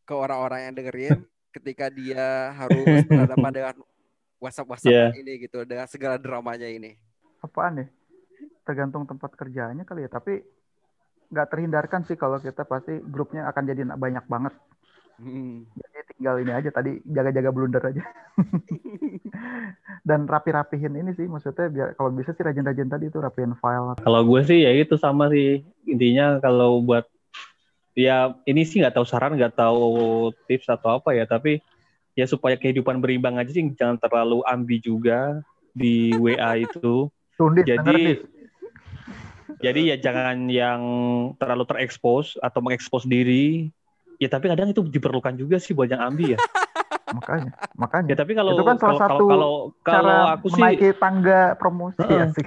ke orang-orang yang dengerin ketika dia harus berhadapan dengan WhatsApp WhatsApp Iya. ini gitu dengan segala dramanya ini. apaan ya? Tergantung tempat kerjanya kali ya, tapi nggak terhindarkan sih kalau kita pasti grupnya akan jadi banyak banget. Hmm. Jadi tinggal ini aja tadi jaga-jaga blunder aja. Dan rapi-rapihin ini sih maksudnya biar kalau bisa sih rajin-rajin tadi itu rapiin file. Kalau gue sih ya itu sama sih intinya kalau buat ya ini sih nggak tahu saran nggak tahu tips atau apa ya tapi ya supaya kehidupan berimbang aja sih jangan terlalu ambi juga di WA itu. Tundis, Jadi-. Jadi ya jangan yang terlalu terekspos atau mengekspos diri. Ya tapi kadang itu diperlukan juga sih buat yang ambi ya. makanya, makanya. Ya tapi kalau Itu kan salah kalau satu kalau kalau Cara aku sih menaiki tangga promosi Heeh. ya sih.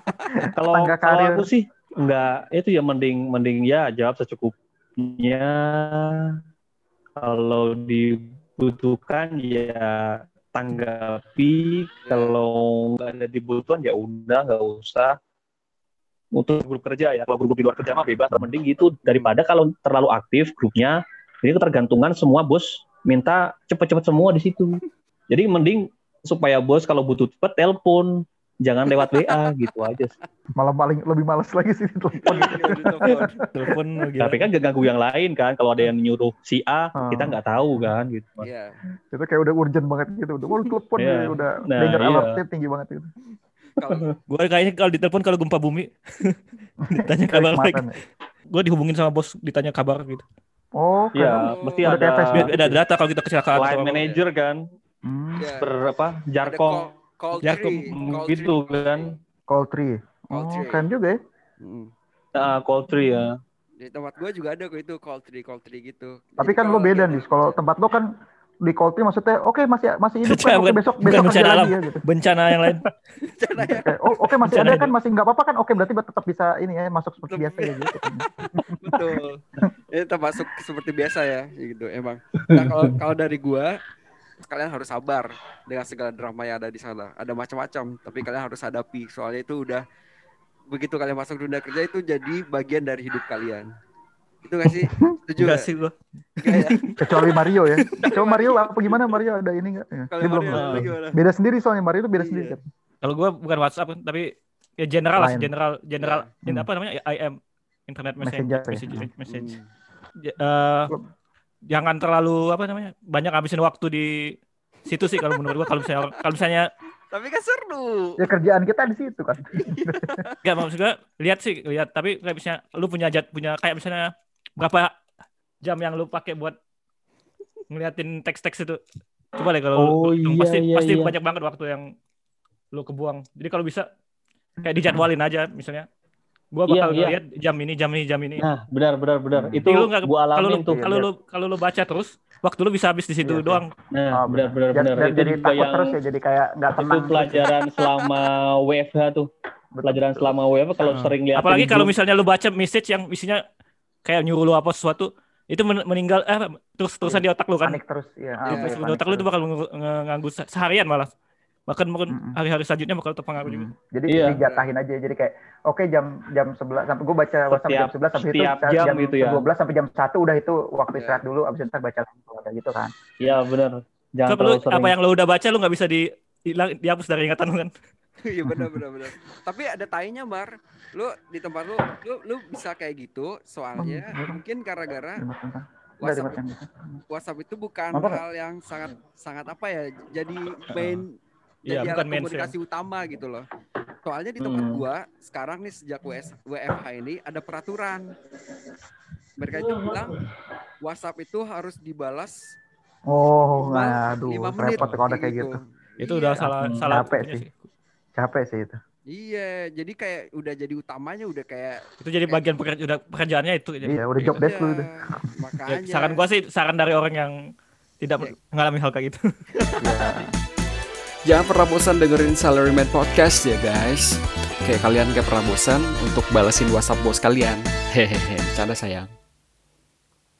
kalau tangga kalau karir. aku sih Enggak, itu ya mending mending ya jawab secukupnya. Kalau dibutuhkan ya tanggapi. Kalau nggak ada dibutuhan ya udah nggak usah. Untuk grup kerja ya, kalau grup di luar kerja mah bebas. Mending gitu daripada kalau terlalu aktif grupnya, ini ketergantungan semua bos minta cepet-cepet semua di situ. Jadi mending supaya bos kalau butuh cepet telepon, jangan lewat WA gitu aja. sih. Malah paling lebih males lagi sih telepon. Telepon gila. Tapi kan gak ganggu yang lain kan. Kalau ada yang nyuruh si A, Hmm. kita nggak tahu kan gitu. Iya. itu kayak udah urgent banget gitu. Udah mau telepon Iya. ya, udah Nah, danger iya. alertnya tinggi banget gitu. Kalau Gue kayaknya kalau ditelepon kalau gempa bumi ditanya kabar ya. Gue dihubungin sama bos ditanya kabar gitu. Oh, Ya, mesti Udah ada. Biar ada data kalau kita kecelakaan. line manager kan, Hmm, ya, berapa ada jarkom tree, call gitu kan. call tree. Call Oh, tree. keren juga ya. Mm. Nah, call tree ya. Di tempat gue juga ada kok itu call tree, call tree gitu. Tapi Jadi kan lo beda nih. Kalau tempat lo kan di call tree maksudnya oke masih masih hidup kan. Oke Bukan- besok bukan besok bencana alam. lagi ya gitu. Bencana yang lain. Bencana ya. Kayak, oh oke masih Bencana ada kan masih nggak apa-apa kan. Oke berarti tetap bisa ini ya masuk seperti biasa ya gitu. Betul. Ini termasuk seperti biasa ya, gitu emang. Nah kalau kalau dari gua, kalian harus sabar dengan segala drama yang ada di sana. Ada macam-macam, tapi kalian harus hadapi. Soalnya itu udah begitu kalian masuk dunia kerja itu jadi bagian dari hidup kalian. Itu gak sih? Setuju Enggak gak? sih gue. Nggak ya? Kecuali Mario ya. Coba Mario apa gimana Mario ada ini nggak? Ya, Kalau dia belum. Beda sendiri soalnya Mario itu beda Iya. sendiri kan. Kalau gue bukan WhatsApp tapi ya general lah, general general Hmm. apa namanya IM internet message Messenger ya. message, message. Hmm. Eh, jangan terlalu apa namanya banyak habisin waktu di situ sih kalau menurut gua kalau misalnya kalau misalnya Tapi kan seru. Ya kerjaan kita di situ kan. nggak maksud gua lihat sih lihat tapi kayak misalnya lu punya jat punya kayak misalnya berapa jam yang lu pakai buat ngeliatin teks-teks itu coba deh kalau Oh, lu- iya, pasti iya, pasti iya. banyak banget waktu yang lu kebuang jadi kalau bisa kayak dijadwalin aja misalnya gua Iya, bakal iya. lihat jam ini jam ini jam ini Nah, benar benar benar. Hmm. Itu lu nggak- gua kalau lu alamin tuh. kalau lu kalau lu baca terus waktu lu bisa habis di situ Iya sih. doang Nah, Oh, benar benar benar. Itu jadi juga takut yang terus ya jadi kayak nggak itu tenang. pelajaran selama WFH tuh. Pelajaran selama WFH kalau Ah. sering lihat apalagi kalau misalnya lu baca message yang isinya kayak nyuruh lu apa sesuatu itu men- meninggal eh terus terusan di otak lu kan panik terus ya. Iya, Terus iya, di panik otak lu itu terus. bakal nganggu se- seharian malah bahkan mungkin hari-hari selanjutnya bakal terpengaruh juga Hmm. Jadi Iya. dijatahin aja jadi kayak oke jam jam 11 sampai gue baca WhatsApp jam Setiap- 11 sampai itu setiap jam, jam gitu ya. 12 sampai jam 1 udah itu waktu Iya. istirahat dulu abis itu baca lagi kayak gitu kan. Iya benar. Jangan lu terlalu sering. apa yang lu udah baca lu nggak bisa di hilang dihapus dari ingatan lu kan Iya benar benar benar. Tapi ada tainya Mar. Lu di tempat lu lu lu bisa kayak gitu soalnya mungkin gara-gara tentang. Udah WhatsApp dimakan gitu. WhatsApp itu bukan Kak? hal yang sangat sangat apa ya jadi main Iya, jadi bukan komunikasi utama gitu loh. Soalnya di tempat Hmm. gua sekarang nih sejak WS, WFH ini ada peraturan. Mereka itu bilang WhatsApp itu harus dibalas Oh, minimal aduh, lima menit repot kalau udah kayak gitu. itu Iya. udah salah Hmm, salah capek itunya sih. Capek sih itu. Iya, jadi kayak udah jadi utamanya udah kayak itu jadi bagian pekerja, udah pekerjaannya itu jadi. Iya, udah job desk lu udah. Ya, Makanya. saran gua sih saran dari orang yang tidak Iya. mengalami hal kayak gitu Iya. Jangan pernah bosan dengerin Salaryman Podcast ya guys. Kayak kalian gak pernah bosan untuk balasin WhatsApp bos kalian. Hehehe, canda sayang.